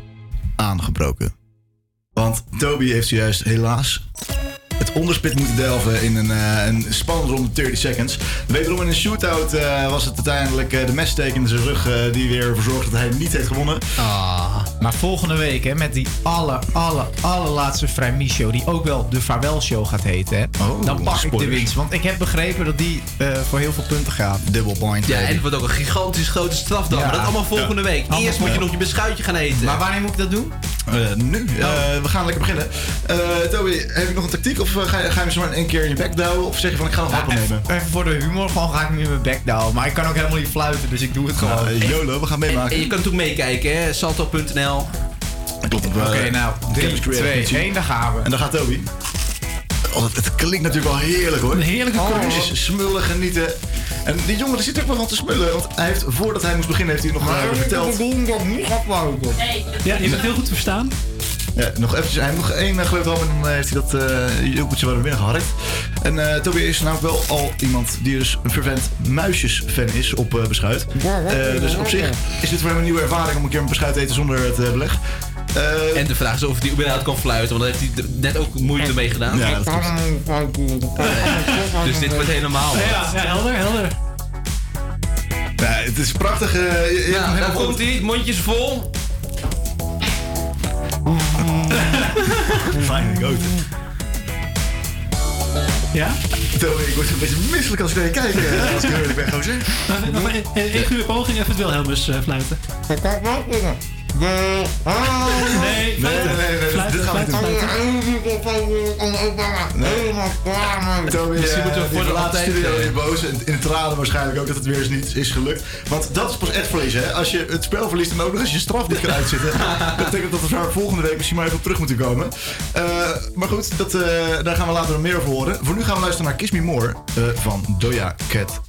aangebroken. Want Toby heeft zojuist helaas het onderspit moeten delven in een, eh, een spannende ronde 30 seconds. Wederom in een shootout eh, was het uiteindelijk de messteek in zijn rug die weer ervoor zorgde dat hij niet heeft gewonnen. Ah, maar volgende week hè, met die aller, aller, allerlaatste Vrijmis show, die ook wel de Vaarwel show gaat heten, hè, dan pak ik de winst. Want ik heb begrepen dat die eh, voor heel veel punten gaat. Double point. Ja, en het wordt ook een gigantisch grote straf dan. Ja. Maar dat allemaal volgende Ja. week. Allemaal Eerst moet je nog je beschuitje gaan eten. Maar wanneer moet ik dat doen? Eh, nu. Eh, we gaan lekker beginnen. Eh, Toby, heb je nog een tactiek? Of ga je, ga je hem zo maar in één keer in je bek douwen? Of zeg je van ik ga nog Ja, happen nemen? even, voor de humor, gewoon ga ik nu in mijn bek douwen. Maar ik kan ook helemaal niet fluiten, dus ik doe het gewoon. Nou, YOLO, we gaan meemaken. En je kan natuurlijk meekijken, hè? Salto.nl. Klopt op. Oké, nou, 3, 2, 1, daar gaan we. En daar gaat Toby. Oh, het, het klinkt natuurlijk wel heerlijk hoor. Een heerlijke oh, Smullen, genieten. En die jongen die zit ook wel van te smullen. Want hij heeft, voordat hij moest beginnen, heeft hij nog eh, verteld. Ja, je bent heel goed verstaan. Ja, nog eventjes. Hij heeft nog één uh, geluid en dan eh, heeft hij dat uh, joepeltje waar binnen geharkt. En eh, Toby is namelijk wel al iemand die dus een fervent muisjesfan is op eh, beschuit. Eh, dus op zich is dit voor hem een nieuwe ervaring om een keer een beschuit te eten zonder het eh, beleg. Eh, En de vraag is of hij überhaupt kan fluiten, want daar heeft hij er net ook moeite mee gedaan. Ja, dat Dus dit wordt helemaal. Ja, ja, helder, helder. Ja, het is prachtig. eh, je- Nou, daar komt hij, mondjes vol. Fijn, goot. Ja? Toby, ik word een beetje misselijk als ik naar je kijk. eh, Als ik eerlijk ben, gozer. Nog- één goede poging even het Wilhelmus eh, fluiten. Nee, Nee, nee, nee, dit gaan we niet doen. Toby, Misschien moeten we voor de de studio in boos. En in tranen waarschijnlijk ook dat het weer eens niet is gelukt. Want dat is pas echt verliezen. Hè? Als je het spel verliest en ook nog eens je straf niet kan uitzitten. dat betekent dat we daar volgende week misschien maar even op terug moeten komen. Eh, maar goed, dat, eh, daar gaan we later nog meer over horen. Voor nu gaan we luisteren naar Kiss Me More eh, van Doja Cat.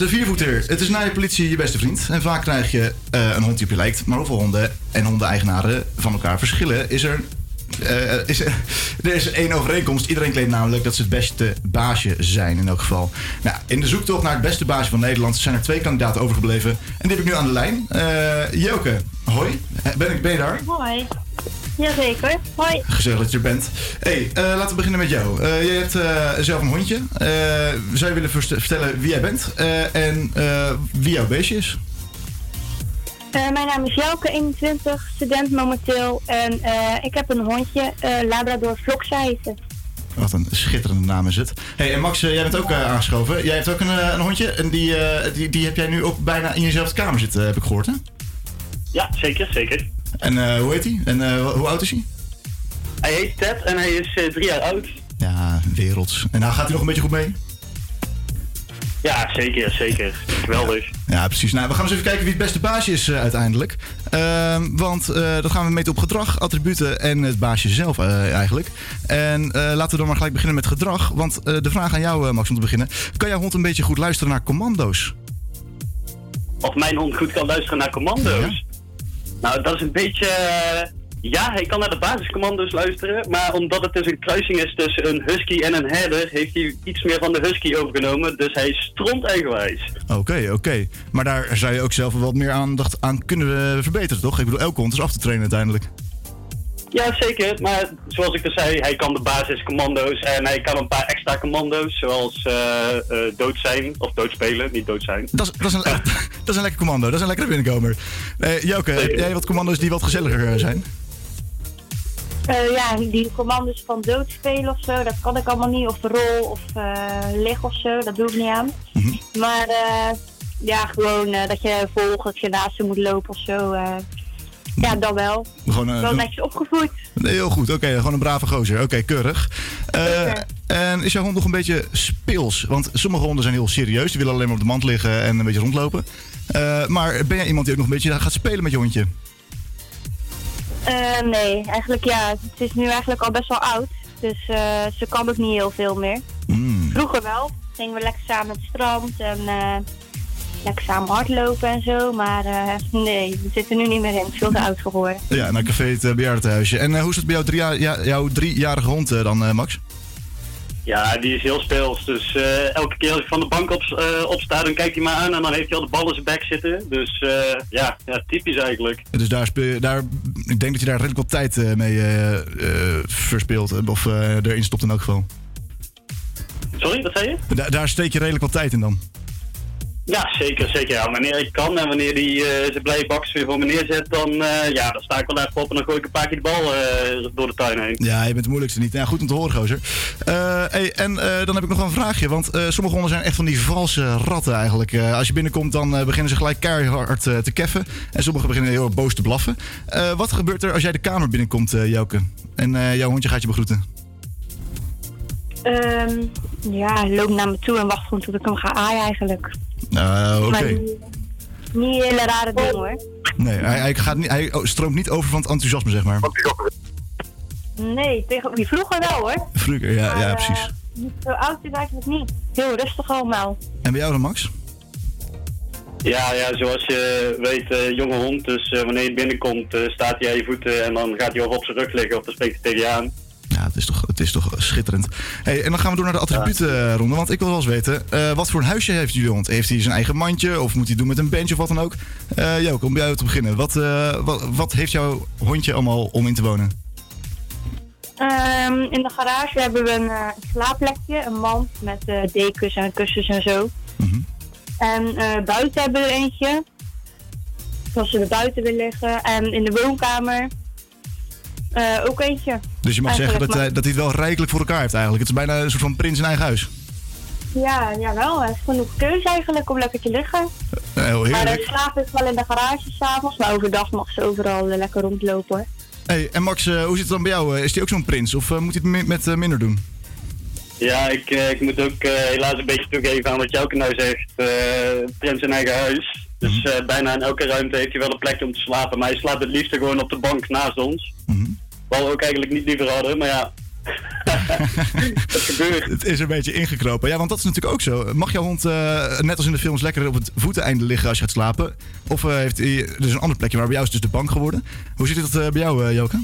De viervoeter. Het is na je politie je beste vriend. En vaak krijg je eh, een hond die op je lijkt. Maar hoeveel honden en hondeneigenaren van elkaar verschillen, is er... eh, is er, is één overeenkomst. Iedereen claimt namelijk dat ze het beste baasje zijn in elk geval. Nou, in de zoektocht naar het beste baasje van Nederland zijn er twee kandidaten overgebleven. En die heb ik nu aan de lijn. Eh Joke, hoi. Ben, ik, ben je daar? Hoi. Jazeker. Hoi. Gezellig dat je er bent. hey, eh, laten we beginnen met jou. Eh, jij hebt eh, zelf een hondje. Eh, zou je willen vertellen wie jij bent eh, en eh, wie jouw beestje is? Eh, mijn naam is Jelke, 21, student momenteel. En eh, ik heb een hondje, eh, Labrador heet ze. Wat een schitterende naam is het. hey, en Max, jij bent ook eh, aangeschoven. Jij hebt ook een, een hondje en die, eh, die, die heb jij nu ook bijna in jezelfde kamer zitten, heb ik gehoord, hè? Ja, zeker, zeker. En eh, hoe heet hij? En eh, hoe oud is hij? Hij heet Ted en hij is eh, drie jaar oud. Ja, werelds. En nou gaat hij nog een beetje goed mee? Ja, zeker, zeker. Geweldig. Ja, precies. Nou, we gaan eens even kijken wie het beste baasje is uiteindelijk. Ehm, want dat gaan we meten op gedrag, attributen en het baasje zelf eigenlijk. En laten we dan maar gelijk beginnen met gedrag. Want de vraag aan jou, Max, om te beginnen. Kan jouw hond een beetje goed luisteren naar commando's? Of mijn hond goed kan luisteren naar commando's. Nou, dat is een beetje... eh, ja, hij kan naar de basiscommando's luisteren. Maar omdat het dus een kruising is tussen een husky en een herder... heeft hij iets meer van de husky overgenomen. Dus hij stront eigenwijs. Oké, oké. Maar daar zou je ook zelf wat meer aandacht aan kunnen eh, verbeteren, toch? Ik bedoel, elke hond is af te trainen uiteindelijk. Ja, zeker. Maar zoals ik al zei, hij kan de basiscommando's en hij kan een paar extra commando's, zoals eh, eh, dood zijn of doodspelen, niet dood zijn. Dat is, dat, is een, dat is een lekker commando, dat is een lekkere binnenkomer. Eh Joke, heb jij wat commando's die wat gezelliger zijn? Eh, ja, die commando's van doodspelen of zo, dat kan ik allemaal niet. Of rol of eh lig of zo, dat doe ik niet aan. Maar eh, ja, gewoon eh, dat je volgt, dat je naast ze moet lopen of zo. Eh, ja, dan wel. Gewoon, eh, wel netjes opgevoed. Nee, heel goed. Oké, gewoon een brave gozer. Oké, keurig. Eh, en is jouw hond nog een beetje speels? Want sommige honden zijn heel serieus. Die willen alleen maar op de mand liggen en een beetje rondlopen. Eh, maar ben jij iemand die ook nog een beetje gaat spelen met je hondje? Eh, nee, eigenlijk ja. Het is nu eigenlijk al best wel oud. Dus eh, ze kan ook niet heel veel meer. Hmm. Vroeger wel. Gingen we lekker samen het strand en eh, lekker samen hardlopen en zo. Maar eh, nee, we zitten nu niet meer in. Veel te oud voor geworden. Ja, naar café het uh, bejaardentehuisje. En eh, hoe is het bij jouw, drie jaar, ja, jouw driejarige hond eh, dan, eh, Max? Ja, die is heel speels. Dus eh, elke keer als ik van de bank op, eh, opsta, dan kijkt hij me aan en dan heeft hij al de bal in zijn bek zitten. Dus eh, ja, ja, typisch eigenlijk. Dus daar, speel, je- daar, ik denk dat je daar redelijk wat tijd eh, mee eh, eh, verspeelt. eh, Of eh, erin stopt in elk geval. Sorry, wat zei je? Da- daar steek je redelijk wat tijd in dan. Ja, zeker, zeker. Ja, wanneer ik kan en wanneer die eh zijn blije bakjes weer voor me neerzet, dan, eh, ja, dan sta ik wel even op en dan gooi ik een paar keer de bal eh, door de tuin heen. Ja, je bent de moeilijkste niet. Ja, goed om te horen, gozer. Eh, hey, en eh, dan heb ik nog wel een vraagje. Want eh, sommige honden zijn echt van die valse ratten eigenlijk. Eh, als je binnenkomt, dan eh, beginnen ze gelijk keihard te keffen. En sommigen beginnen heel erg boos te blaffen. Eh, wat gebeurt er als jij de kamer binnenkomt, Jouke? En eh, jouw hondje gaat je begroeten? Ehm, ja, loop naar me toe en wacht gewoon tot ik hem ga aaien eigenlijk. Nou, oké. Maar niet, hele rare dingen hoor. Nee, hij, hij, gaat niet, hij oh, stroomt niet over van het enthousiasme, zeg maar. Nee, tegen wie vroeger wel hoor. Vroeger, ja, ja, precies. eh, zo oud is eigenlijk niet. Heel rustig allemaal. En bij jou dan, Max? Ja, ja, zoals je weet, eh, jonge hond, dus eh, wanneer je binnenkomt, eh, staat hij aan je voeten en dan gaat hij of op zijn rug liggen of dan spreekt hij tegen je aan. Ja, het is toch, het is toch schitterend. Hey, en dan gaan we door naar de attributenronde. Want ik wil wel eens weten, eh, wat voor een huisje heeft jullie hond? Heeft hij zijn eigen mandje of moet hij doen met een bench of wat dan ook? Eh Joke, om bij jou te beginnen. Wat, eh, wat, wat heeft jouw hondje allemaal om in te wonen? Ehm, in de garage hebben we een eh, slaapplekje, een mand met eh, dekens en kussens en zo. Mhm. En eh, buiten hebben we er eentje. Als ze er buiten wil liggen. En in de woonkamer eh, ook eentje. Dus je mag zeggen dat, hij- dat hij het wel rijkelijk voor elkaar heeft eigenlijk. Het is bijna een soort van prins in eigen huis. Ja, jawel. Hij heeft genoeg keuze eigenlijk om lekker te liggen. Eh, heel Maar de heerlijk. slaap is wel in de garage s'avonds. Maar overdag mag ze overal eh, lekker rondlopen hoor. Hey, en Max, eh, hoe zit het dan bij jou? Eh, Is hij ook zo'n prins of eh, moet hij het met eh, minder doen? Ja, ik, eh, ik moet ook eh, helaas een beetje toegeven aan wat Jouke nou zegt. eh prins in eigen huis. Dus eh, bijna in elke ruimte heeft hij wel een plekje om te slapen. Maar hij slaapt het liefst gewoon op de bank naast ons. Wat we ook eigenlijk niet liever hadden, maar ja. dat gebeurt. Het is een beetje ingekropen. Ja, want dat is natuurlijk ook zo. Mag jouw hond, eh, net als in de films, lekker op het voeteneinde liggen als je gaat slapen? Of eh, heeft hij dus een ander plekje, maar bij jou is het dus de bank geworden? Hoe zit het eh, bij jou, eh, Joke?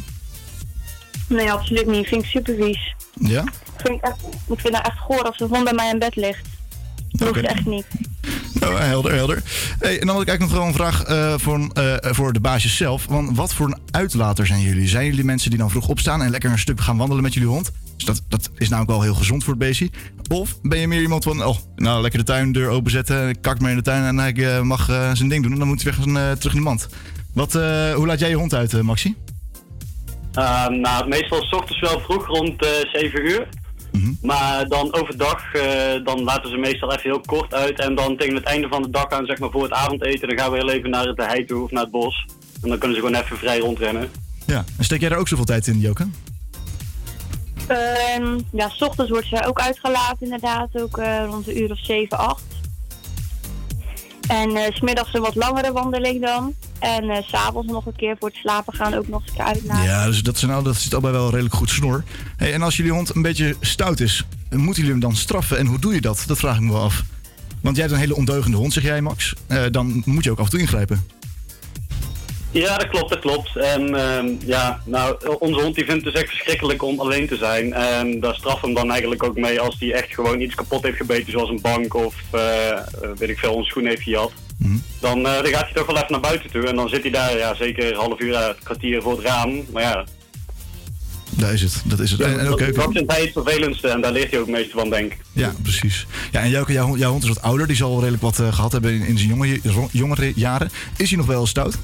Nee, absoluut niet. Vind ik super vies. Ja? Ik vind, echt, ik vind het echt goor als een hond bij mij in bed ligt. Dat hoeft echt niet. Nou, helder, helder. Hey, en dan had ik eigenlijk nog wel een vraag eh, voor, eh, voor de baasjes zelf. Want wat voor een uitlater zijn jullie? Zijn jullie mensen die dan vroeg opstaan en lekker een stuk gaan wandelen met jullie hond? Dus dat, dat is namelijk wel heel gezond voor het beestje. Of ben je meer iemand van, oh, nou lekker de tuindeur openzetten, kakt mee in de tuin en hij eh, mag eh, zijn ding doen. En dan moet hij weer gaan, eh, terug in de mand. Wat, eh, hoe laat jij je hond uit, eh, Maxi? Uh, nou, meestal s ochtends wel vroeg rond eh 7 uur. Maar dan overdag, eh, dan laten ze meestal even heel kort uit. En dan tegen het einde van de dag aan, zeg maar voor het avondeten, dan gaan we heel even naar de hei toe of naar het bos. En dan kunnen ze gewoon even vrij rondrennen. Ja. En steek jij daar ook zoveel tijd in, Joke? Ehm, ja, s ochtends wordt ze ook uitgelaten inderdaad, ook eh, rond een uur of 7, 8. En eh, smiddags een wat langere wandeling dan. En eh, s'avonds nog een keer voor het slapen gaan ook nog eens een keer uitlaten. Ja, dus dat, is nou, dat zit allebei wel redelijk goed snor. Hey, en als jullie hond een beetje stout is, moeten jullie hem dan straffen? En hoe doe je dat? Dat vraag ik me wel af. Want jij hebt een hele ondeugende hond, zeg jij, Max. Eh, dan moet je ook af en toe ingrijpen. Ja, dat klopt, dat klopt. En ehm, ja, nou, onze hond die vindt het dus echt verschrikkelijk om alleen te zijn. En daar straffen we hem dan eigenlijk ook mee als hij echt gewoon iets kapot heeft gebeten, zoals een bank of eh, eh, weet ik veel, een schoen heeft gehad. Dan, eh, dan gaat hij toch wel even naar buiten toe en dan zit hij daar, ja, zeker een half uur, een kwartier voor het raam. Maar ja, Daar is het. Dat is het. En, en, oké, dat, vindt hij het vervelendste en daar leert hij ook het meeste van, denk ik. Ja, precies. Ja, en jouw, jouw, hond- jouw hond is wat ouder. Die zal wel redelijk wat eh, gehad hebben in, in zijn jonge, jongere jaren. Is hij nog wel stout?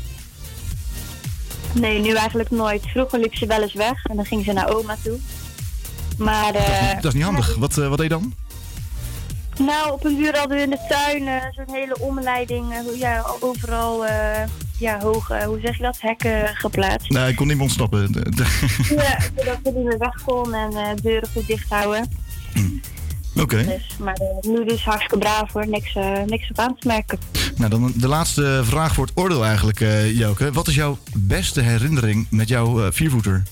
Nee, nu eigenlijk nooit. Vroeger liep ze wel eens weg en dan ging ze naar oma toe. Maar eh, Dat is niet handig. Wat, eh, wat deed je dan? nou, op een duur hadden we in de tuin eh, zo'n hele omleiding. eh, ja, overal eh, ja, hoge, hoe zeg je dat, hekken geplaatst. Nee, ik kon niet meer ontsnappen. Ja, zodat ze niet meer weg kon en eh, deuren goed dicht houden. Oké. Dus, maar eh, nu dus hartstikke braaf hoor, niks, eh, niks op aan te merken. Nou, dan de laatste vraag voor het oordeel eigenlijk, eh Joke. Wat is jouw beste herinnering met jouw viervoeter?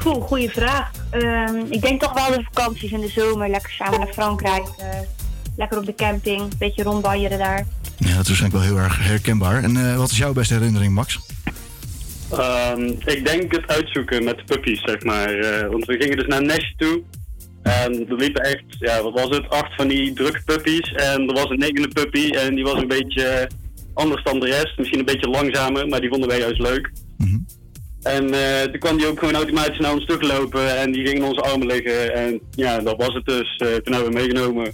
Goh, goede vraag. Ehm, ik denk toch wel de vakanties in de zomer, lekker samen naar Frankrijk. eh, lekker op de camping, een beetje rondbanjeren daar. Ja, dat is waarschijnlijk wel heel erg herkenbaar. En eh, wat is jouw beste herinnering, Max? Ehm, ik denk het uitzoeken met de puppies, zeg maar. Eh, want we gingen dus naar nestje toe. En er liepen echt, ja, wat was het, acht van die drukke puppies. En er was een negende puppy en die was een beetje anders dan de rest. Misschien een beetje langzamer, maar die vonden wij juist leuk. En eh, toen kwam die ook gewoon automatisch naar ons toe lopen en die ging in onze armen liggen. En ja, dat was het dus. Eh, toen hebben we meegenomen.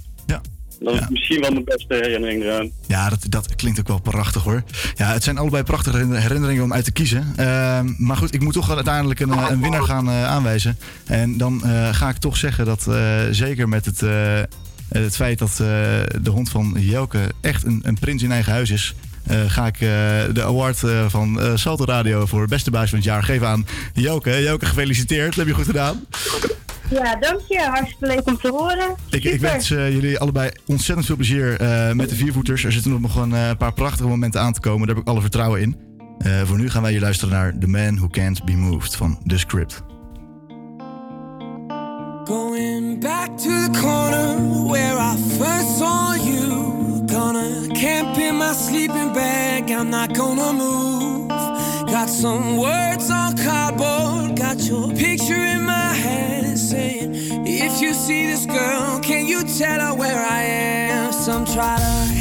Dat is misschien wel mijn beste herinnering eraan. Ja, dat, dat klinkt ook wel prachtig hoor. Ja, het zijn allebei prachtige herinner- herinneringen om uit te kiezen. Ehm, maar goed, ik moet toch uiteindelijk een, eh, een winnaar gaan eh, aanwijzen. En dan eh, ga ik toch zeggen dat zeker met het, het feit dat de hond van Jelke echt een, een prins in eigen huis is. ga ik de award van Salto Radio voor beste baas van het jaar geven aan Jelke. Jelke, gefeliciteerd. Dat heb je goed gedaan. Ja, dank je. Hartstikke leuk om te horen. Ik, ik wens eh, jullie allebei ontzettend veel plezier eh, met de viervoeters. Er zitten nog gewoon eh, een paar prachtige momenten aan te komen. Daar heb ik alle vertrouwen in. Eh, voor nu gaan wij hier luisteren naar The Man Who Can't Be Moved van The Script. Going back to the corner where I first saw you. Gonna camp in my sleeping bag, I'm not gonna move. Got some words on cardboard, got your picture in my hand saying, If you see this girl, can you tell her where I am? Some try to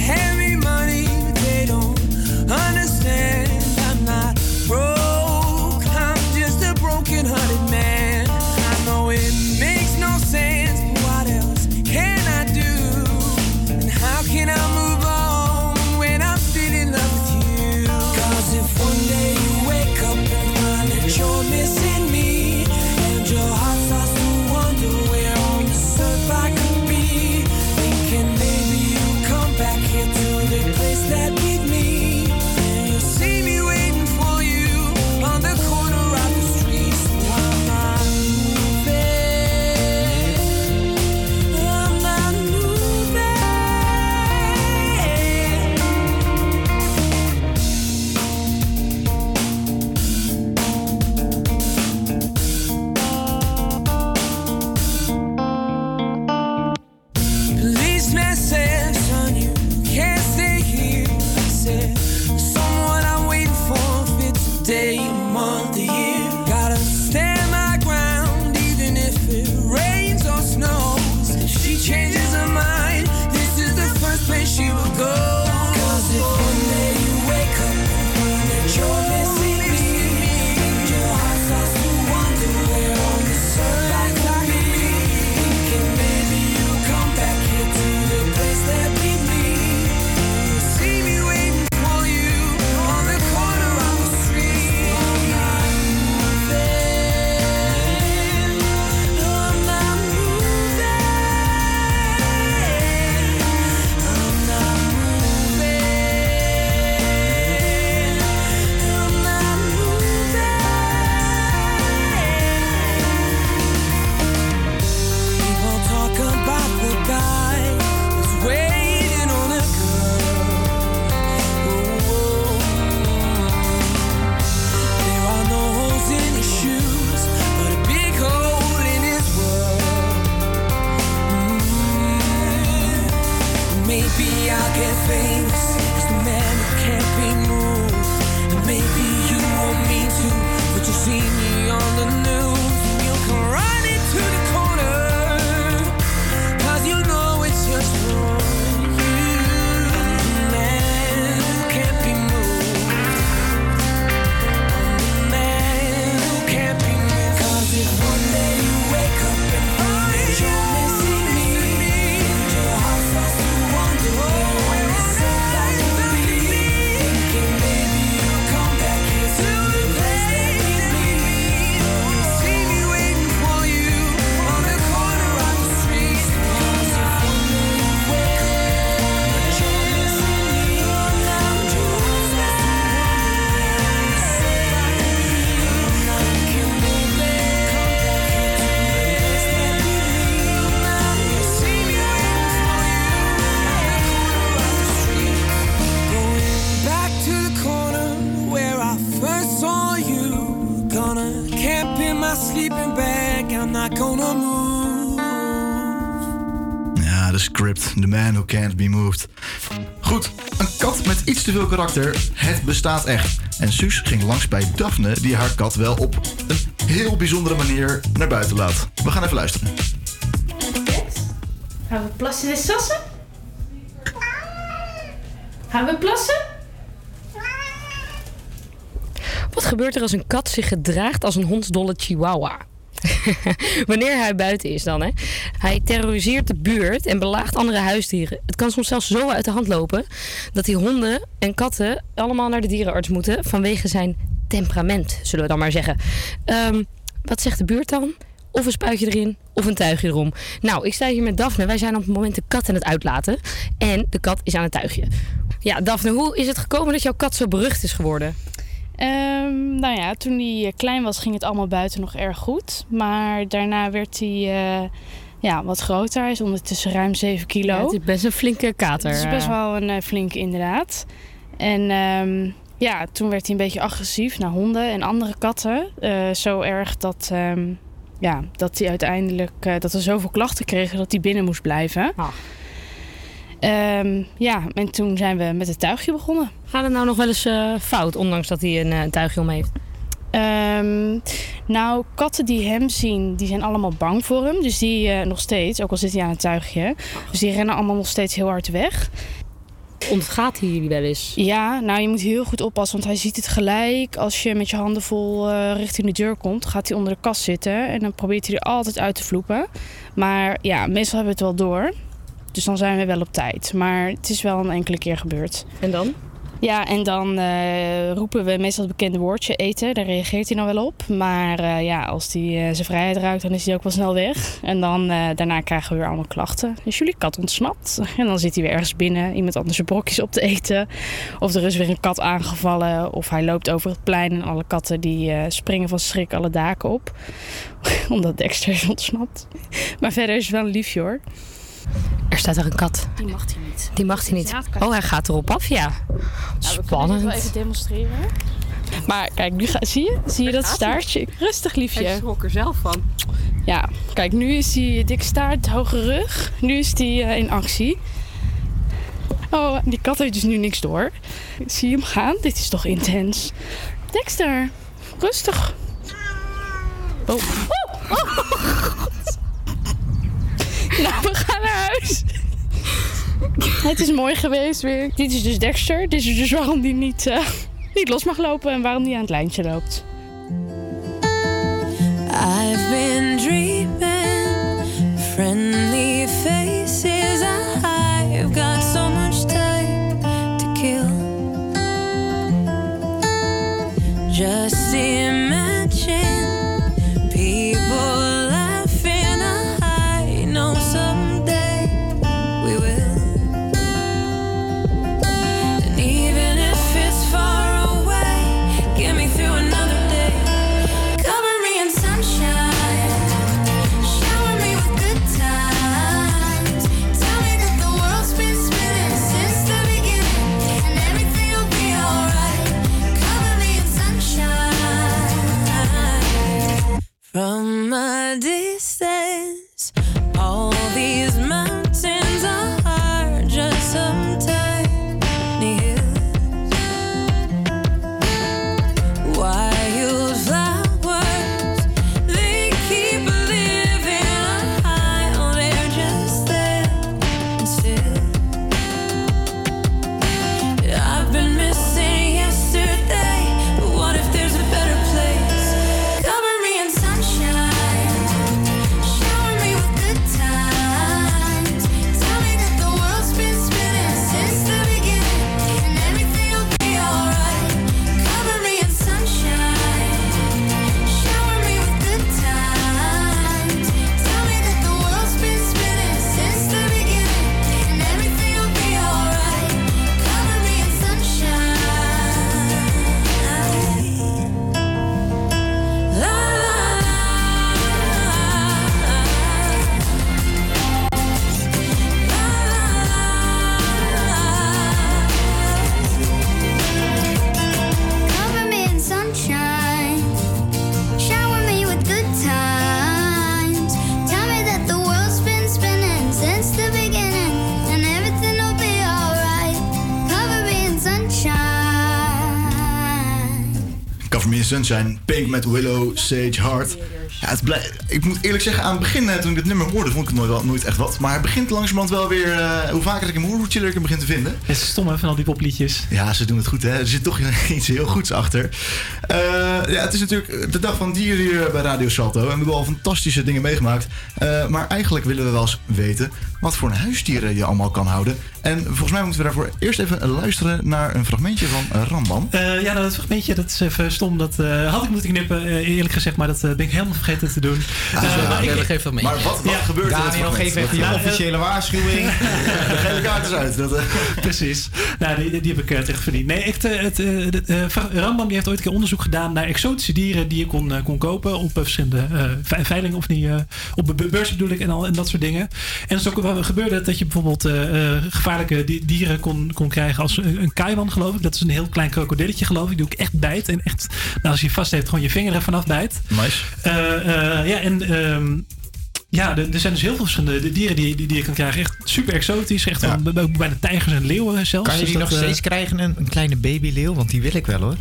bestaat echt. En Suus ging langs bij Daphne, die haar kat wel op een heel bijzondere manier naar buiten laat. We gaan even luisteren. Gaan we plassen en sassen? Gaan we plassen? Wat gebeurt er als een kat zich gedraagt als een hondsdolle chihuahua? Wanneer hij buiten is dan, hè. Hij terroriseert de buurt en belaagt andere huisdieren. Het kan soms zelfs zo uit de hand lopen dat die honden en katten allemaal naar de dierenarts moeten vanwege zijn temperament, zullen we dan maar zeggen. Ehm, wat zegt de buurt dan? Of een spuitje erin, of een tuigje erom. Nou, ik sta hier met Daphne. Wij zijn op het moment de kat aan het uitlaten. En de kat is aan het tuigje. Ja, Daphne, hoe is het gekomen dat jouw kat zo berucht is geworden? Ehm, nou ja, toen hij eh, klein was, ging het allemaal buiten nog erg goed. Maar daarna werd hij eh, ja, wat groter. Hij is ondertussen ruim 7 kilo. Ja, het is best een flinke kater. Het is best wel een eh, flinke, inderdaad. En ehm, ja, toen werd hij een beetje agressief naar honden en andere katten. Eh, zo erg dat, ehm, ja, dat hij uiteindelijk eh, dat we zoveel klachten kregen dat hij binnen moest blijven. Ehm, ja, en toen zijn we met het tuigje begonnen. Gaat het nou nog wel eens eh, fout, ondanks dat hij een eh, tuigje om heeft? Ehm, nou, katten die hem zien, die zijn allemaal bang voor hem. Dus die eh, nog steeds, ook al zit hij aan het tuigje. Dus die rennen allemaal nog steeds heel hard weg. Ontgaat hij jullie wel eens? Ja, nou je moet heel goed oppassen, want hij ziet het gelijk. Als je met je handen vol eh, richting de deur komt, gaat hij onder de kast zitten. En dan probeert hij er altijd uit te vloepen. Maar ja, meestal hebben we het wel door. Dus dan zijn we wel op tijd. Maar het is wel een enkele keer gebeurd. En dan? Ja, en dan eh, roepen we meestal het bekende woordje eten. Daar reageert hij dan wel op. Maar eh, ja, als hij eh, zijn vrijheid ruikt, dan is hij ook wel snel weg. En dan daarna krijgen we weer allemaal klachten. Is jullie kat ontsnapt? En dan zit hij weer ergens binnen, iemand anders zijn brokjes op te eten. Of er is weer een kat aangevallen. Of hij loopt over het plein en alle katten die springen van schrik alle daken op. Omdat Dexter is ontsnapt. Maar verder is het wel liefje hoor. Er staat er een kat. Die mag hij niet. Die mag hij niet. Oh, hij gaat erop af, ja. Nou, we Spannend. even demonstreren. Maar kijk, nu ga, zie je? Zie je dat staartje? Rustig, liefje. Hij schrok er zelf van. Ja, kijk, nu is hij dik staart, hoge rug. Nu is hij eh, in actie. Oh, die kat heeft dus nu niks door. Zie je hem gaan? Dit is toch intens. Dexter, rustig. Oh. Oh, oh. Nou, we gaan naar huis. Het is mooi geweest weer. Dit is dus Dexter. Dit is dus waarom hij niet, eh, niet los mag lopen en waarom hij aan het lijntje loopt. I've been dreaming friendly faces. I've got so much time to kill. Just imagine my distance. Sunshine, Pink met Willow, Sage Heart. Ja, het blij- ik moet eerlijk zeggen, aan het begin, eh, toen ik dit nummer hoorde, vond ik het nooit, wel, nooit echt wat. Maar het begint langzamerhand wel weer, eh, hoe vaker ik hem hoor, hoe chiller ik hem begin te vinden. Het is stom hè, van al die popliedjes. Ja, ze doen het goed, hè. Er zit toch iets heel goeds achter. Eh, ja, het is natuurlijk de dag van dieren hier bij Radio Salto. En we hebben al fantastische dingen meegemaakt. Maar eigenlijk willen we wel eens weten wat voor een huisdieren je allemaal kan houden. En volgens mij moeten we daarvoor eerst even luisteren naar een fragmentje van Rambam. Ja, dat fragmentje, dat is even stom. Dat eh, had ik moeten knippen, eh, eerlijk gezegd. Maar dat eh, ben ik helemaal vergeten te doen. Ah, Eh, ja, maar ik- dat geeft wel mee. Maar wat- wat gebeurt er Daniel, geef even je officiële waarschuwing. De gele kaart is uit. Dat, eh. Precies. Nou, die, die heb ik uh, tegen verdiend. Nee, echt, het, eh, de- eh, Rambam die heeft ooit een keer onderzoek gedaan naar exotische dieren die je kon, kon kopen op eh, verschillende eh, ve- veilingen of niet, eh, op be- beurs bedoel ik en, al, en dat soort dingen. En zo gebeurde het dat je bijvoorbeeld eh, eh, gevaarlijke di- dieren kon, kon krijgen als een, een kaiman geloof ik. Dat is een heel klein krokodilletje geloof ik. Die ook echt bijt en echt, nou, als je vast heeft, gewoon je vinger er vanaf bijt. Nice. Eh, eh, ja, en ehm, ja, er, er zijn dus heel veel verschillende dieren die, die, die je kan krijgen. Echt super exotisch. Echt bij- bij- bijna tijgers en leeuwen zelfs. Kan je Dus die nog eh, steeds krijgen, een, een kleine babyleeuw? Want die wil ik wel hoor.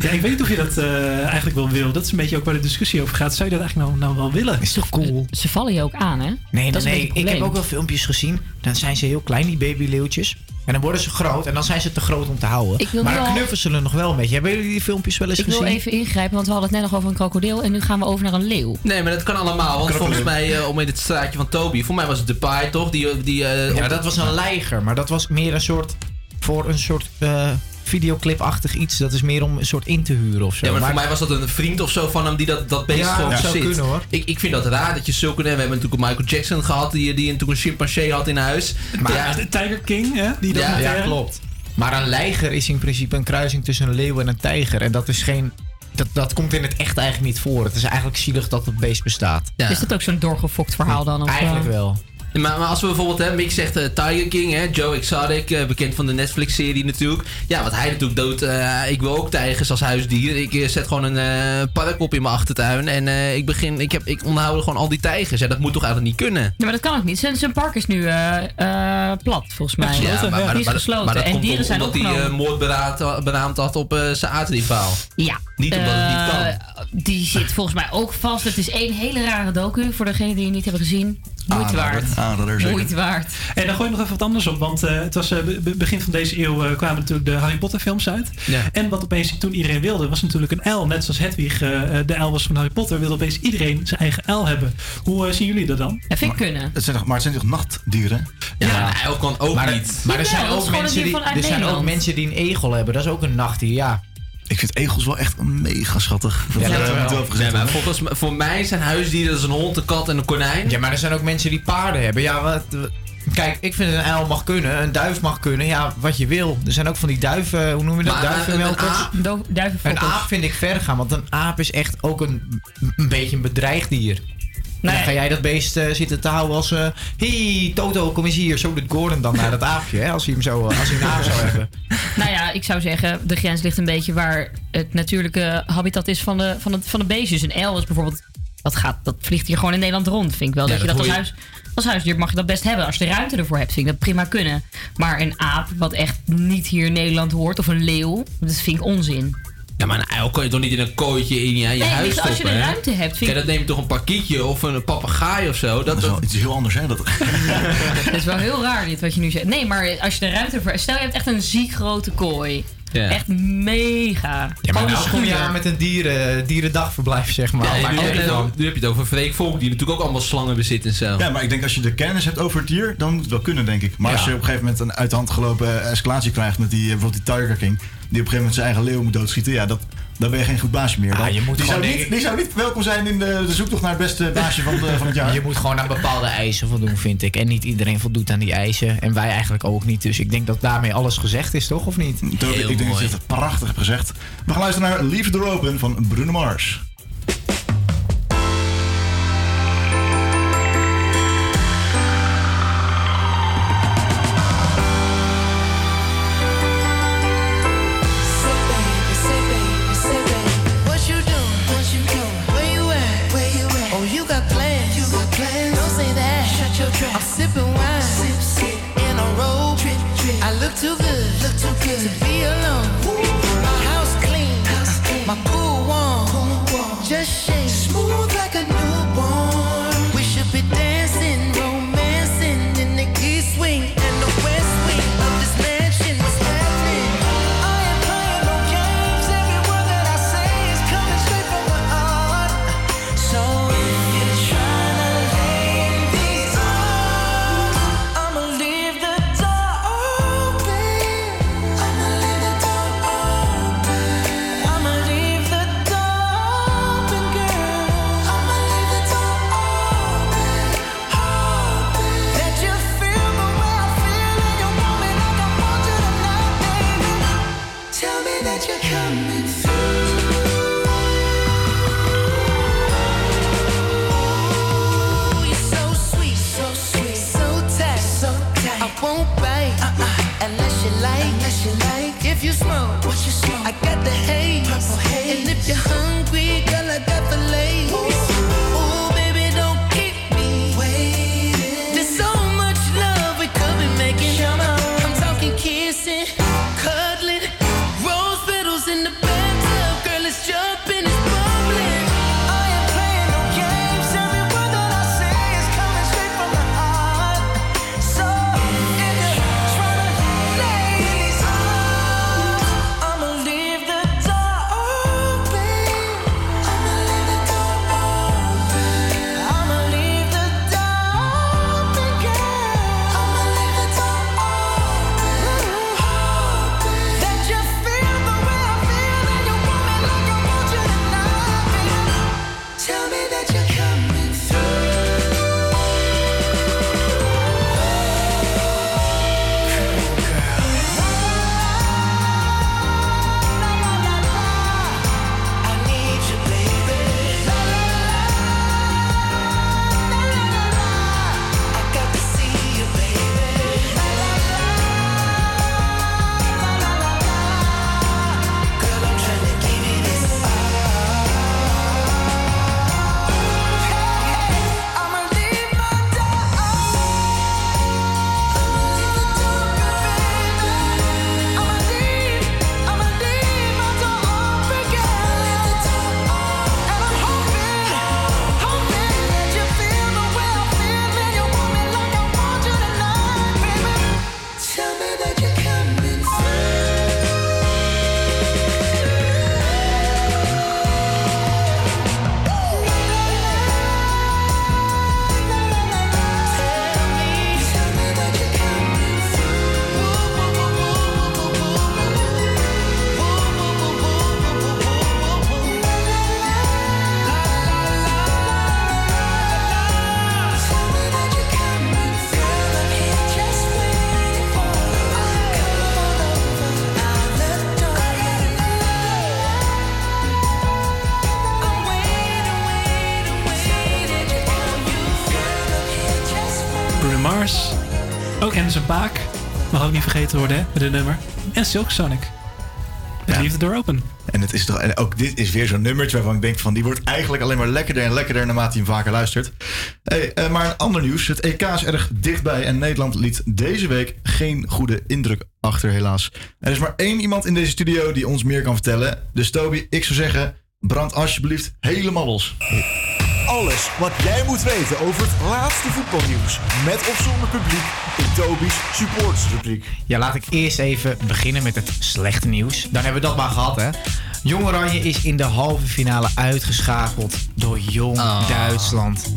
Ja, ik weet niet of je dat eh, eigenlijk wel wil. Dat is een beetje ook waar de discussie over gaat. Zou je dat eigenlijk nou, nou wel willen? Is toch cool? Ze vallen je ook aan, hè? Nee, dat nee, is een beetje nee. het ik heb ook wel filmpjes gezien. Dan zijn ze heel klein, die babyleeuwtjes. En dan worden ze groot en dan zijn ze te groot om te houden. Ik wil maar dan al- knuffelen ze nog wel een beetje. Hebben jullie die filmpjes wel eens Ik gezien? wil even ingrijpen, want we hadden het net nog over een krokodil. En nu gaan we over naar een leeuw. Nee, maar dat kan allemaal. Want Krokodil. volgens mij, eh, om in het straatje van Toby, voor mij was het de paai toch? Die, die, eh, Ja, dat was een leiger, maar dat was meer een soort. voor een soort eh, videoclipachtig iets. Dat is meer om een soort in te huren of zo. Ja, maar, voor mij was dat een vriend of zo van hem die dat, dat beest Ja, gewoon dat zou zit. kunnen, hoor. Ik, ik vind dat raar dat je zulke... We hebben natuurlijk Michael Jackson gehad die, die een chimpansee had in huis. Maar- ja, De Tiger King, hè? Die ja, ja, klopt. Maar een leiger is in principe een kruising tussen een leeuw en een tijger. En dat is geen. Dat, dat komt in het echt eigenlijk niet voor. Het is eigenlijk zielig dat het beest bestaat. Is dat ook zo'n doorgefokt verhaal dan? Of, Eigenlijk wel. Maar, maar als we bijvoorbeeld, hè, Mick zegt eh, Tiger King, hè, Joe Exotic, eh, bekend van de Netflix-serie natuurlijk. Ja, wat hij natuurlijk dood. eh, ik wil ook tijgers als huisdier. Ik zet gewoon een park op in mijn achtertuin. En ik begin, ik, heb, ik onderhoud gewoon al die tijgers. Ja, dat moet toch eigenlijk niet kunnen? Ja, maar dat kan ook niet. Zijn, zijn park is nu plat, volgens mij. Ja, maar, maar, die is gesloten. maar dat en komt dieren zijn omdat hij moord beraamd, beraamd had op zijn aardrivaal. Ja. Niet omdat het niet kan. Die zit volgens mij ook vast. Het is één hele rare docu voor degenen die het niet hebben gezien. Moeite waard. Moeite waard. En dan gooi ik nog even wat anders op. Want eh, het was eh, be- be- begin van deze eeuw eh, kwamen natuurlijk de Harry Potter films uit. Ja. En wat opeens toen iedereen wilde, was natuurlijk een uil. Net zoals Hedwig de uil was van Harry Potter, wilde opeens iedereen zijn eigen uil hebben. Hoe zien jullie dat dan? Dat vind ik kunnen. Het zijn toch, maar het zijn toch nachtdieren? Ja, een uil kan ook maar, niet. Maar er zijn ook mensen die, er zijn ook mensen die een egel hebben. Dat is ook een nachtdier, ja. Ik vind egels wel echt mega schattig. Dat Ja, dat wel. gezegd Nee, volgens, voor mij zijn huisdieren dat is een hond, een kat en een konijn. Ja, maar er zijn ook mensen die paarden hebben. Ja, wat, kijk, ik vind een uil mag kunnen, een duif mag kunnen. Ja, wat je wil. Er zijn ook van die duiven, hoe noem je dat? Duivenmelkers. een aap vind ik ver gaan, want een aap is echt ook een, een beetje een bedreigd dier. Nee. Dan ga jij dat beest eh, zitten te houden als... eh hey, Toto, kom eens hier. Zo doet Gordon dan naar dat aapje, hè, als hij hem zo, als hij een aap zou hebben. Nou ja, ik zou zeggen, de grens ligt een beetje waar het natuurlijke habitat is van de, van het, van de beestjes. Een uil is bijvoorbeeld, dat, gaat, dat vliegt hier gewoon in Nederland rond. Vind ik wel Ja, dat je dat als, huis, als huisdier mag je dat best hebben. Als je de ruimte ervoor hebt, vind ik dat prima kunnen. Maar een aap, wat echt niet hier in Nederland hoort, of een leeuw, dat vind ik onzin. Ja, maar een uil kan je toch niet in een kooitje in je, je Nee, huis dus stoppen, als je de ruimte hebt, vind Kijk, ik- dat neemt toch een parkietje of een papegaai of zo? Dat, Dat is wel iets heel anders, hè? Dat... Dat is wel heel raar dit wat je nu zegt. Nee, maar als je de ruimte ervoor... Stel je hebt echt een ziek grote kooi. Ja. Echt mega. Ja, maar nou een kom je aan met een dieren, dierendagverblijf, zeg maar. Ja, Maar nu, heb je dan. nu heb je het over Freek Volk, die natuurlijk ook allemaal slangen bezit en zo. Ja, maar ik denk als je de kennis hebt over het dier, dan moet het wel kunnen, denk ik. Maar Ja. als je op een gegeven moment een uit de hand gelopen escalatie krijgt met die, eh, bijvoorbeeld die Tiger King, een gegeven moment zijn eigen leeuw moet doodschieten, ja, dat, dan ben je geen goed baasje meer. Ah, je moet die, zou niet, die zou niet welkom zijn in de, de zoektocht naar het beste baasje van, de, van het jaar. Je moet gewoon aan bepaalde eisen voldoen, vind ik. En niet iedereen voldoet aan die eisen. En wij eigenlijk ook niet. Dus ik denk dat daarmee alles gezegd is, toch? Of niet? Toby, ik denk dat je het prachtig hebt gezegd. We gaan luisteren naar Leave the Door Open van Bruno Mars. Too good, look too good to be alone. My house clean, my cool one. Just shake smooth like a If you smoke, what you smoke? I got the haze, purple haze. And if you're hungry, girl, I got the lace. Vergeten worden, hè, met dit nummer. En Silk Sonic. Met Leave the Door Open. En, het is toch, en ook dit is weer zo'n nummertje waarvan ik denk van die wordt eigenlijk alleen maar lekkerder en lekkerder naarmate je hem vaker luistert. Hey, eh, maar een ander nieuws. Het EK is erg dichtbij en Nederland liet deze week geen goede indruk achter helaas. Er is maar één iemand in deze studio die ons meer kan vertellen. Dus Toby, ik zou zeggen, brand alsjeblieft helemaal los. Alles wat jij moet weten over het laatste voetbalnieuws. Met of zonder publiek in Toby's supportersrubriek. Ja, laat ik eerst even beginnen met het slechte nieuws. Dan hebben we dat maar gehad, hè. Jong Oranje is in de halve finale uitgeschakeld door Jong Duitsland.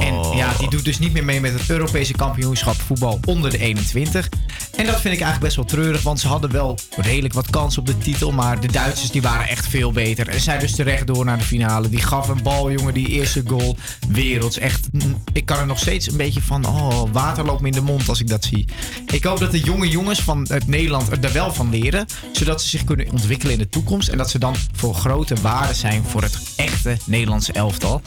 En ja, die doet dus niet meer mee met het Europese kampioenschap voetbal onder de 21. En dat vind ik eigenlijk best wel treurig, want ze hadden wel redelijk wat kans op de titel. Maar de Duitsers die waren echt veel beter. En zijn dus terecht door naar de finale. Die gaf een bal, jongen, die eerste goal. Werelds. Echt, mm, ik kan er nog steeds een beetje van, oh, water loopt me in de mond als ik dat zie. Ik hoop dat de jonge jongens van het Nederland er wel van leren. Zodat ze zich kunnen ontwikkelen in de toekomst. En dat ze dan voor grote waarde zijn voor het echte Nederlandse elftal.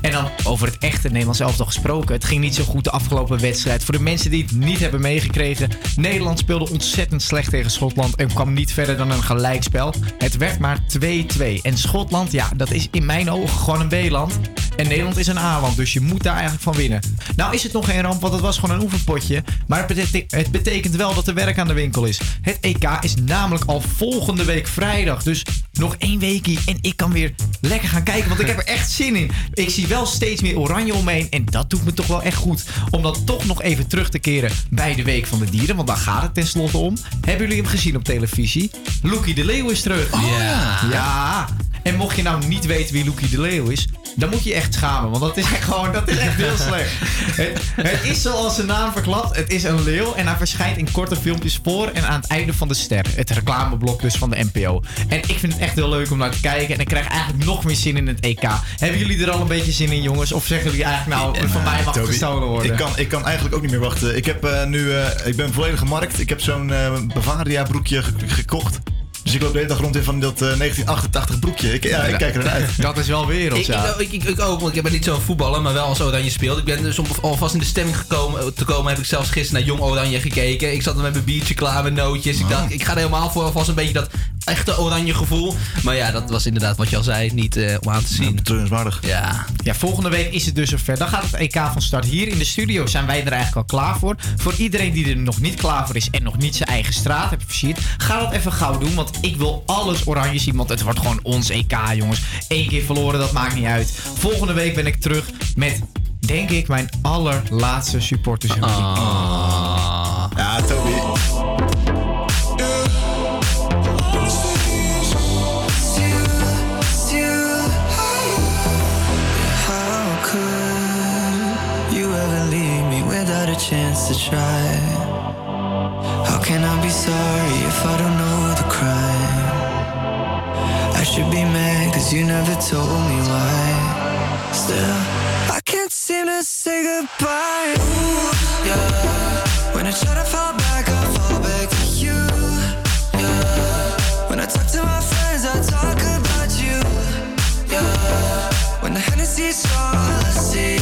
En dan over het echte Nederlandse elftal gesproken. Het ging niet zo goed de afgelopen wedstrijd. Voor de mensen die het niet hebben meegekregen. Nederland speelde ontzettend slecht tegen Schotland. En kwam niet verder dan een gelijkspel. Het werd maar 2-2. En Schotland, ja, dat is in mijn ogen gewoon een B-land. En Nederland is een A-land, dus je moet daar eigenlijk van winnen. Nou is het nog geen ramp, want het was gewoon een oefenpotje. Maar het betekent, het betekent wel dat er werk aan de winkel is. Het EK is namelijk al volgende week vrijdag. Dus nog één weekie en ik kan weer lekker gaan kijken. Want ik heb er echt zin in. Ik zie wel steeds meer oranje omheen. En dat doet me toch wel echt goed. Om dan toch nog even terug te keren bij de Week van de Dieren. Want daar gaat het tenslotte om. Hebben jullie hem gezien op televisie? Loekie de Leeuw is terug. ja. Ja. En mocht je nou niet weten wie Loekie de Leeuw is, dan moet je echt schamen. Want dat is echt gewoon, dat is echt heel slecht. Het, het is zoals zijn naam verklapt. Het is een leeuw en hij verschijnt in korte filmpjes voor en aan het einde van de ster. Het reclameblok dus van de NPO. En ik vind het echt heel leuk om naar te kijken. En ik krijg eigenlijk nog meer zin in het EK. Hebben jullie er al een beetje zin in, jongens? Of zeggen jullie eigenlijk nou, van mij mag het Toby, gestolen worden? Ik kan, ik kan eigenlijk ook niet meer wachten. Ik, heb, eh, nu, eh, ik ben volledig gemarkt. Ik heb zo'n eh, Bavaria broekje ge- gekocht. Dus ik loop de hele dag rond in van dat eh, 1988 broekje. Ik, ja, ik kijk er naar uit. Dat is wel wereld, Ik, ik, ik, ik, ik ook, want ik ben niet zo'n voetballer, maar wel als Oranje speelt. Ik ben dus om alvast in de stemming gekomen, te komen, heb ik zelfs gisteren naar Jong Oranje gekeken. Ik zat er met mijn biertje klaar, met nootjes. Ik dacht, ik ga er helemaal voor, alvast een beetje dat echte Oranje gevoel. Maar ja, dat was inderdaad wat je al zei, niet eh, om aan te zien. Betreurenswaardig. Ja. Ja, volgende week is het dus zover. Dan gaat het EK van start. Hier in de studio zijn wij er eigenlijk al klaar voor. Voor iedereen die er nog niet klaar voor is en nog niet zijn eigen straat heeft versierd, ga dat even gauw doen. Want ik wil alles oranje zien, want het wordt gewoon ons EK, jongens. Eén keer verloren, dat maakt niet uit. Volgende week ben ik terug met, denk ik, mijn allerlaatste supporters. Ja, Toby. How could you ever leave me without a chance to try? How can I be sorry if I don't know should be mad cause you never told me why. Still, I can't seem to say goodbye. Ooh, yeah. When I try to fall back, I fall back to you. Yeah. When I talk to my friends, I talk about you. Yeah. When the Hennessy's all I see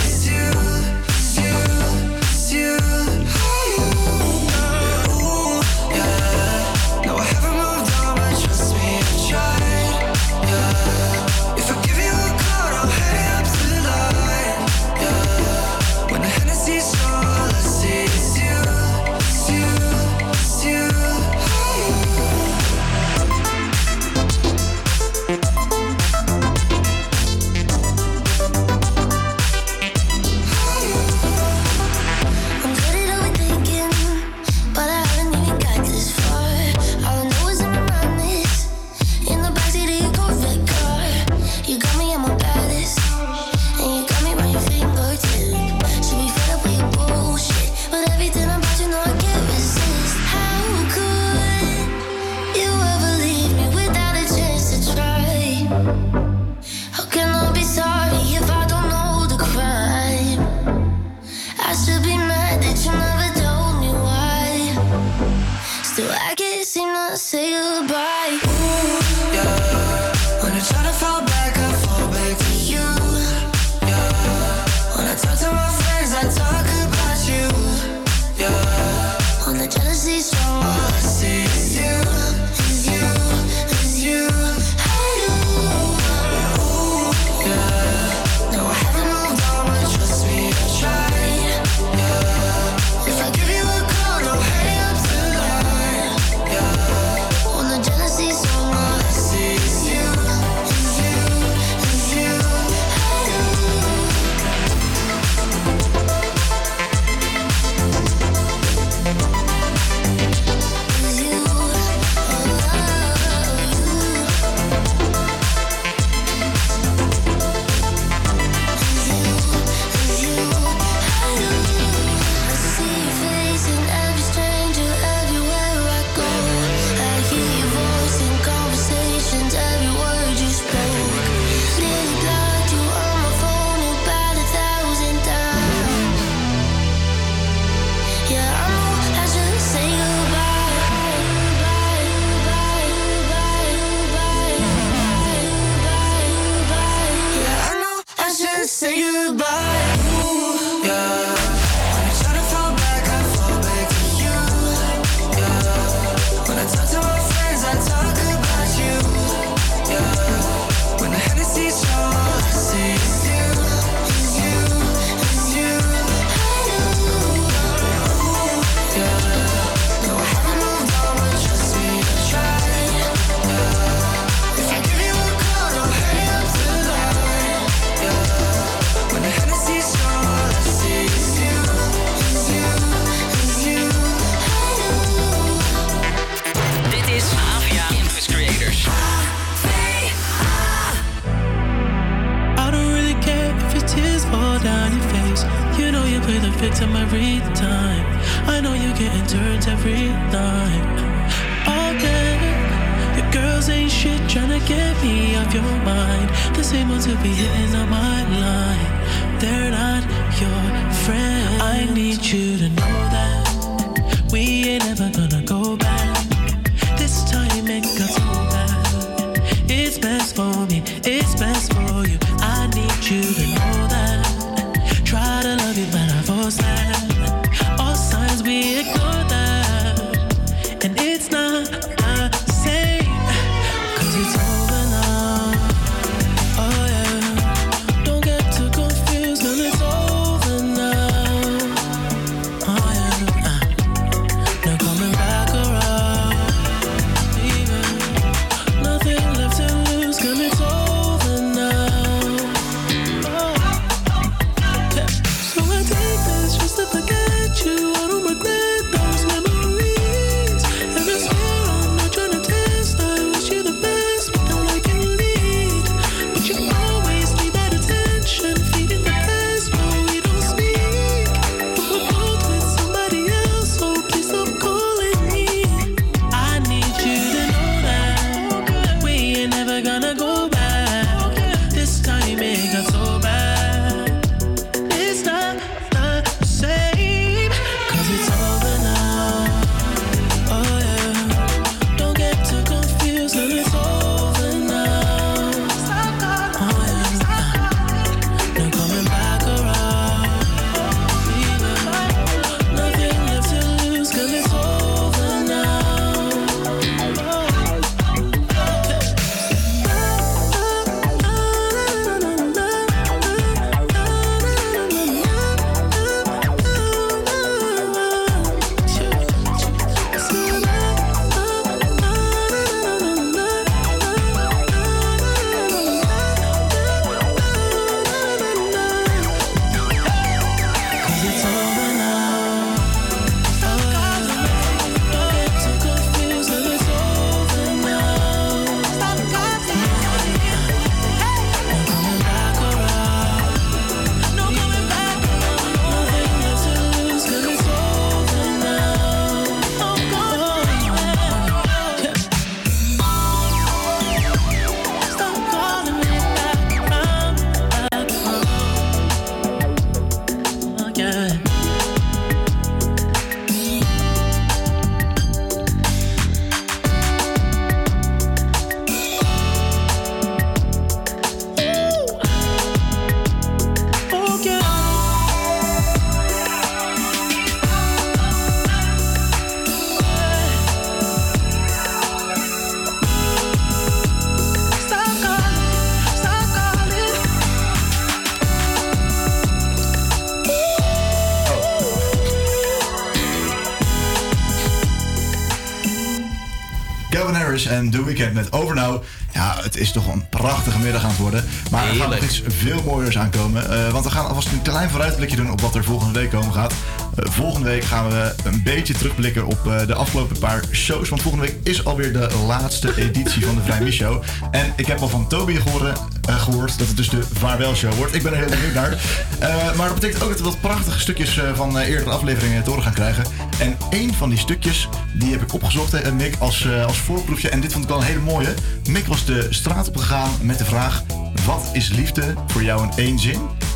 En The Weeknd met Over Now. Ja, het is toch een prachtige middag aan het worden. Maar er gaat nog iets veel mooiers aankomen. Eh, want we gaan alvast een klein vooruitblikje doen op wat er volgende week komen gaat. Volgende week gaan we een beetje terugblikken op eh, de afgelopen paar shows. Want volgende week is alweer de laatste editie van de Vrij Show. En ik heb al van Toby gehoord, eh, gehoord dat het dus de Vaarwel Show wordt. Ik ben er heel benieuwd naar. Eh, maar dat betekent ook dat we wat prachtige stukjes van eerdere afleveringen te horen gaan krijgen. En één van die stukjes, die heb ik opgezocht, hè, Mick, als, als voorproefje. En dit vond ik wel een hele mooie. Mick was de straat opgegaan met de vraag... Wat is liefde voor jou in één zin?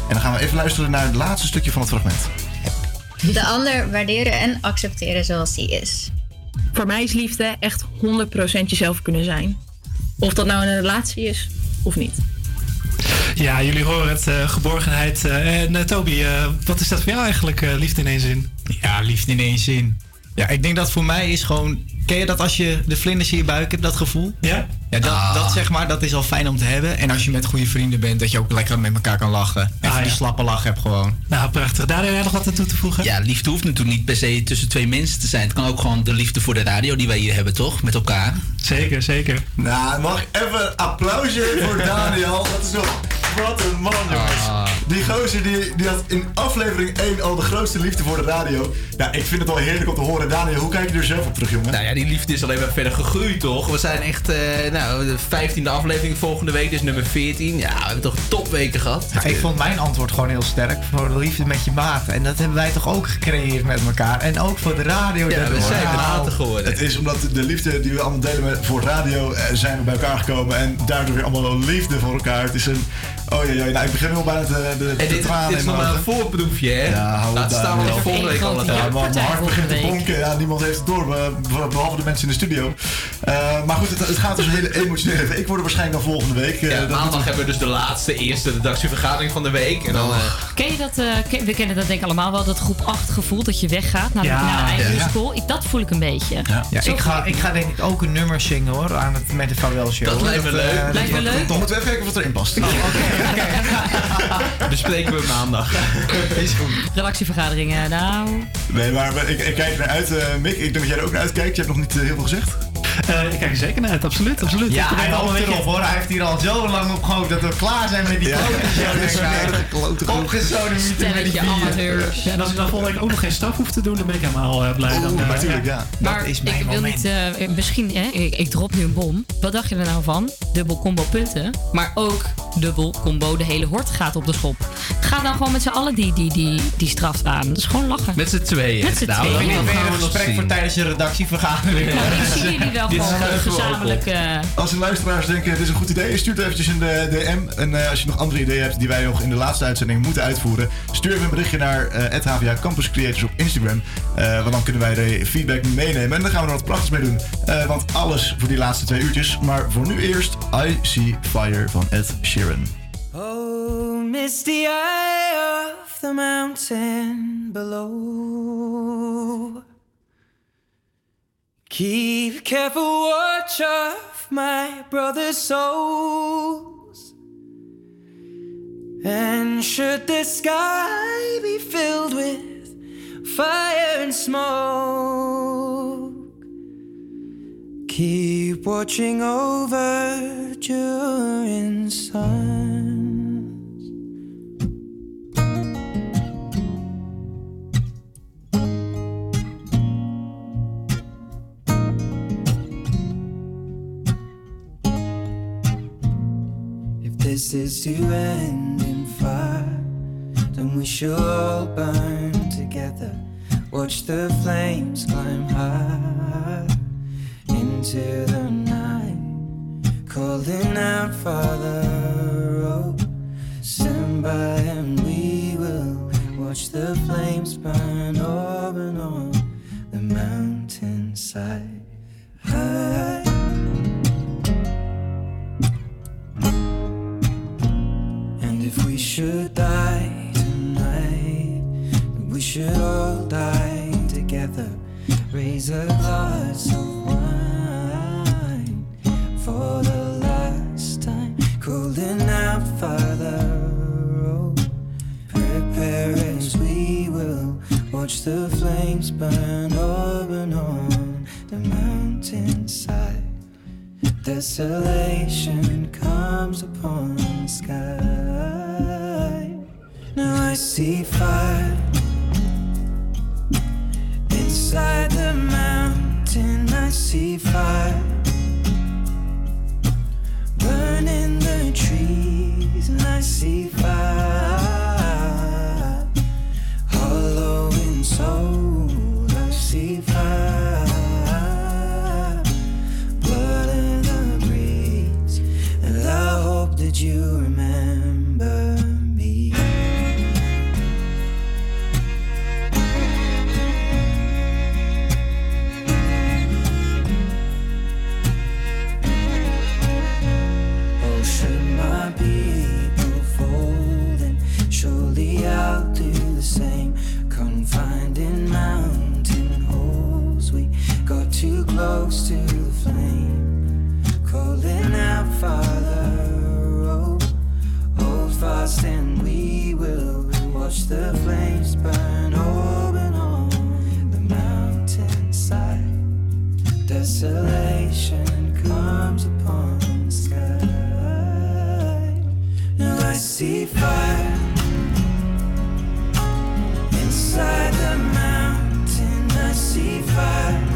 En dan gaan we even luisteren naar het laatste stukje van het fragment. De ander waarderen en accepteren zoals die is. Voor mij is liefde echt 100% jezelf kunnen zijn. Of dat nou een relatie is of niet. Ja, jullie horen het, eh, geborgenheid. eh, en eh, Toby, eh, wat is dat voor jou eigenlijk, eh, liefde in één zin? Ja, liefde in één zin. Ja, ik denk dat voor mij is gewoon... Ken je dat als je de vlinders in je buik hebt, dat gevoel? Ja. Ja, dat, Ah. dat zeg maar, dat is al fijn om te hebben. En als je met goede vrienden bent, dat je ook lekker met elkaar kan lachen. Even Ah, die ja. slappe lach hebt gewoon. Nou, prachtig. Daar heb jij nog wat aan toe te voegen? Ja, liefde hoeft natuurlijk niet per se tussen twee mensen te zijn. Het kan ook gewoon de liefde voor de radio die wij hier hebben, toch? Met elkaar. Zeker, zeker. Nou, mag ik even een applausje voor Daniel. Dat is toch Wat een man, jongens. Die gozer die, die had in aflevering 1 al de grootste liefde voor de radio. Nou, ik vind het wel heerlijk om te horen. Daniel, hoe kijk je er zelf op terug, jongen? Nou ja, die liefde is alleen maar verder gegroeid, toch? We zijn echt, eh, nou, de 15e aflevering volgende week, dus nummer 14. Ja, we hebben toch topweken gehad? Ja, ik vond mijn antwoord gewoon heel sterk voor de liefde met je maat. En dat hebben wij toch ook gecreëerd met elkaar. En ook voor de radio. Ja, we zijn maten geworden. Het is omdat de liefde die we allemaal delen met, voor radio eh, zijn we bij elkaar gekomen. En daardoor weer allemaal wel liefde voor elkaar. Het is een... Oh ja, ja, nou, ik begin wel bijna de, de, de dit, tranen dit is nog maar een voorproefje, hè? Ja, hou Laat het staan we joh. volgende week al Ja, maar mijn hart begint te bonken. Ja, niemand heeft het door, be- be- behalve de mensen in de studio. Eh, maar goed, het, het gaat dus een hele emotionele week worden waarschijnlijk dan volgende week. Eh, Ja, maandag hebben we dus de laatste, eerste redactievergadering van de week. En dan... eh, Ken je dat? eh, ken- we kennen dat denk ik allemaal wel, dat groep 8 gevoel dat je weggaat naar, de- Ja. naar de eigen Ja. school. Ik, dat voel ik een beetje. Ja, ik, ga, ik ga denk ik ook een nummer zingen hoor, aan het, met de Vawel Show. Dat lijkt me leuk. eh, Lijkt me leuk. Dan moeten we even kijken of het erin past. bespreken we maandag. Is goed. Redactievergaderingen, nou... Nee, maar ik, ik kijk er naar uit. eh, Mick, ik denk dat jij er ook naar uitkijkt. Je hebt nog niet eh, heel veel gezegd. Eh, ik kijk er zeker naar uit, absoluut. absoluut. Ja, Ik hij allemaal hoopt een erop beetje- hoor. Hij heeft hier al zo lang op gehoopt dat we klaar zijn met die Ja. klote show. Ik. Opgesodemieten met die bier. Ja, en als ik dan volgende week ook nog geen staf hoef te doen, dan ben ik helemaal eh, blij. dan, eh, natuurlijk, ja. Maar is ik mijn wil moment. niet, eh, misschien, hè, ik, ik drop nu een bom. Wat dacht je er nou van? Dubbel combo punten, maar ook dubbel combo de hele hort gaat op de schop. Ga dan gewoon met z'n allen die, die, die, die straf aan. Dat is gewoon lachen. Met z'n tweeën. Met z'n Nou, tweeën. Ik we een nog gesprek voor tijdens je redactievergadering. Ik zie jullie wel Dit gewoon gezamenlijk... op. eh, Als de luisteraars denken, dit is een goed idee, stuur het eventjes in de DM. En eh, als je nog andere ideeën hebt die wij nog in de laatste uitzending moeten uitvoeren, stuur even een berichtje naar eh HVA Campus Creators op Instagram. Eh, want dan kunnen wij de feedback meenemen. En dan gaan we er wat prachtigs mee doen. Eh, want alles voor die laatste twee uurtjes. Maar voor nu eerst I See Fire van Ed Sheeran. Oh, misty eye of the mountain below. Keep careful watch of my brother's souls. And should the sky be filled with fire and smoke, keep watching over during suns. Is to end in fire, then we shall all burn together. Watch the flames climb high into the night, calling out, Father, oh, stand by and we will watch the flames burn over and on the mountainside. High. Should die tonight, we should all die together. Raise a glass of wine for the last time. Calling out, Father, oh, prepare as we will watch the flames burn over and on the mountainside. Desolation comes upon the sky. Now I see fire inside the mountain. I see fire burning the trees, and I see fire hollow in soul. I see fire blood in the breeze, and I hope that you close to the flame, calling out, Father, oh, hold fast and we will watch the flames burn open on the mountainside. Desolation comes upon the sky. Now I see fire inside the mountain. I see fire.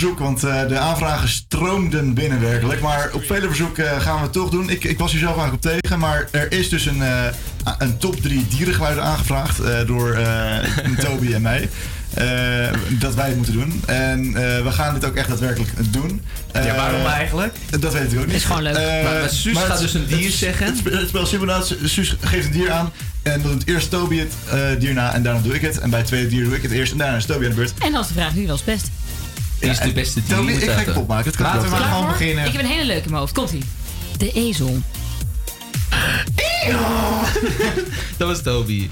Verzoek, want eh, de aanvragen stroomden binnen werkelijk. Maar op vele verzoek eh, gaan we het toch doen. Ik, ik was hier zelf eigenlijk op tegen, maar er is dus een, eh, een top 3 dierengeluiden aangevraagd eh, door eh, Toby en mij. Eh, dat wij het moeten doen. En eh, we gaan dit ook echt daadwerkelijk doen. Ja, waarom eigenlijk? Dat weet ik ook niet. Is gewoon leuk. Maar- maar Suus het- gaat dus een dier het- zeggen. Het, het spel inderdaad. Suus geeft een dier aan. En dan doet eerst Toby het eh, dier na en daarna doe ik het. En bij het tweede dier doe ik het eerst en daarna is Toby aan de beurt. En is de vraag wie was best. Is de beste moet ik ga je dat, kapot maken. Het kan Laten we maar gewoon beginnen. Ik heb een hele leuke in mijn hoofd. Komt ie. De ezel. Dat was Toby.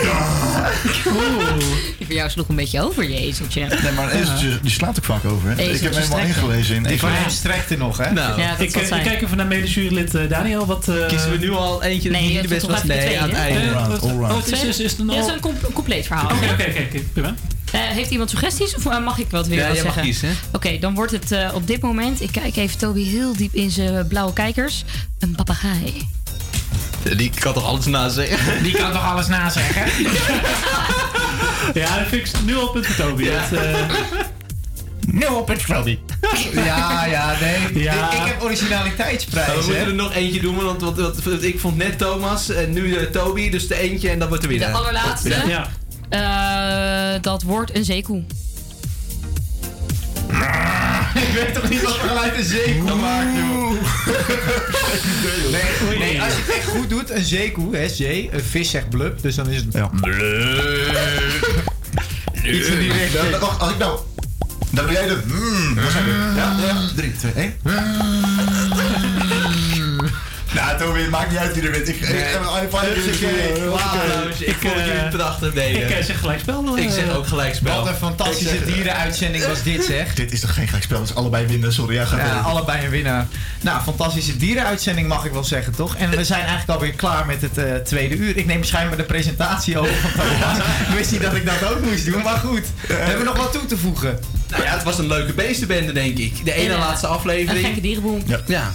Die van jou sloeg een beetje over, je ezeltje. Nee, maar een ezeltje die slaat ook vaak over. Hè? Ik heb hem helemaal strekken. ingelezen in Die van hem strekt er nog, hè? Nou, Ja, dat Ik, zal eh, zijn. ik kijk even naar medejurylid eh, Daniel. Wat, eh, kiezen we nu al eentje Nee, die de beste was Nee, aan het tweede? einde. Allround, allround. Oh, het is, is, is het een Ja, al... dat is een com- compleet verhaal. Oké, oké, oké, oké, prima. Eh, heeft iemand suggesties of eh, mag ik wat weer Ja, wat jij mag zeggen? kiezen. Oké, dan wordt het eh, op dit moment... Ik kijk even Toby heel diep in zijn blauwe kijkers. Een papegaai. Die kan toch alles na zeggen? Die kan toch alles nazeggen? Ja, dat vind ik nu punt voor Toby. Ja. Dat, eh, Nul op het Toby. Ja, ja, nee. Ja. Ik, ik heb originaliteitsprijs, we moeten hè? er nog eentje doen, want, want, want- want ik vond net Thomas en nu Toby, dus de eentje en dan wordt er weer De allerlaatste. Ja. Eh, dat wordt een zeekoe. Ik weet toch niet wat voor geluid een zeekoe maakt, joh. Nee, nee, als je het echt goed doet, een zeekoe, hè, zee, een vis zegt blub, dus dan is het... Ja. Iets in die richting. Wacht, als ik nou... Dan doe jij de... Mm. Ja, ja. 3, 2, 1. Nou, Toby, het maakt niet uit wie er wint. Ik heb een iPhone. Huppakee. Wauw, Ik, vond het eh, jullie prachtig deden. ik eh, zeg gelijk spel. eh. Ik zeg ook gelijk spel. Wat een fantastische dierenuitzending was dit, zeg. Dit is toch geen gelijk spel? Dat is allebei winnen. Sorry, ja, ga Ja, allebei een winnaar. Nou, fantastische dierenuitzending mag ik wel zeggen, toch? En we zijn eigenlijk alweer klaar met het eh, tweede uur. Ik neem schijnbaar de presentatie over van ik wist niet dat ik dat ook moest doen, maar goed. Hebben we nog wat toe te voegen? Nou ja, het was een leuke beestenbende, denk ik. De ene En, eh, laatste Een aflevering. gekke dierenboel. Ja.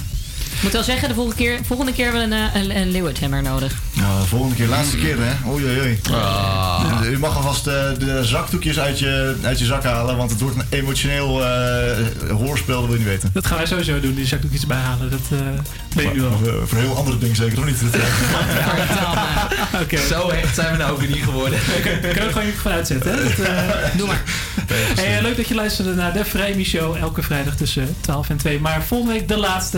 Moet wel zeggen, de volgende keer, volgende keer hebben we een, eh, een, een leeuwenhammer nodig. Nou, volgende keer, laatste keer hè. Oei, oei, oei. Ah. U mag alvast eh, de zakdoekjes uit je, uit je zak halen, want het wordt een emotioneel eh, hoorspel, dat wil je niet weten. Dat gaan wij sowieso doen, die zakdoekjes bijhalen. Dat eh weet ik nu al. Eh, voor heel andere dingen zeker, of niet? Zo hecht zijn we nou ook weer niet geworden. Kunnen we er gewoon van uitzetten, hè? Dat, eh, Doe maar. Hey, leuk dat je luisterde naar de Vremi Show. Elke vrijdag tussen 12 en 2. Maar volgende week de laatste.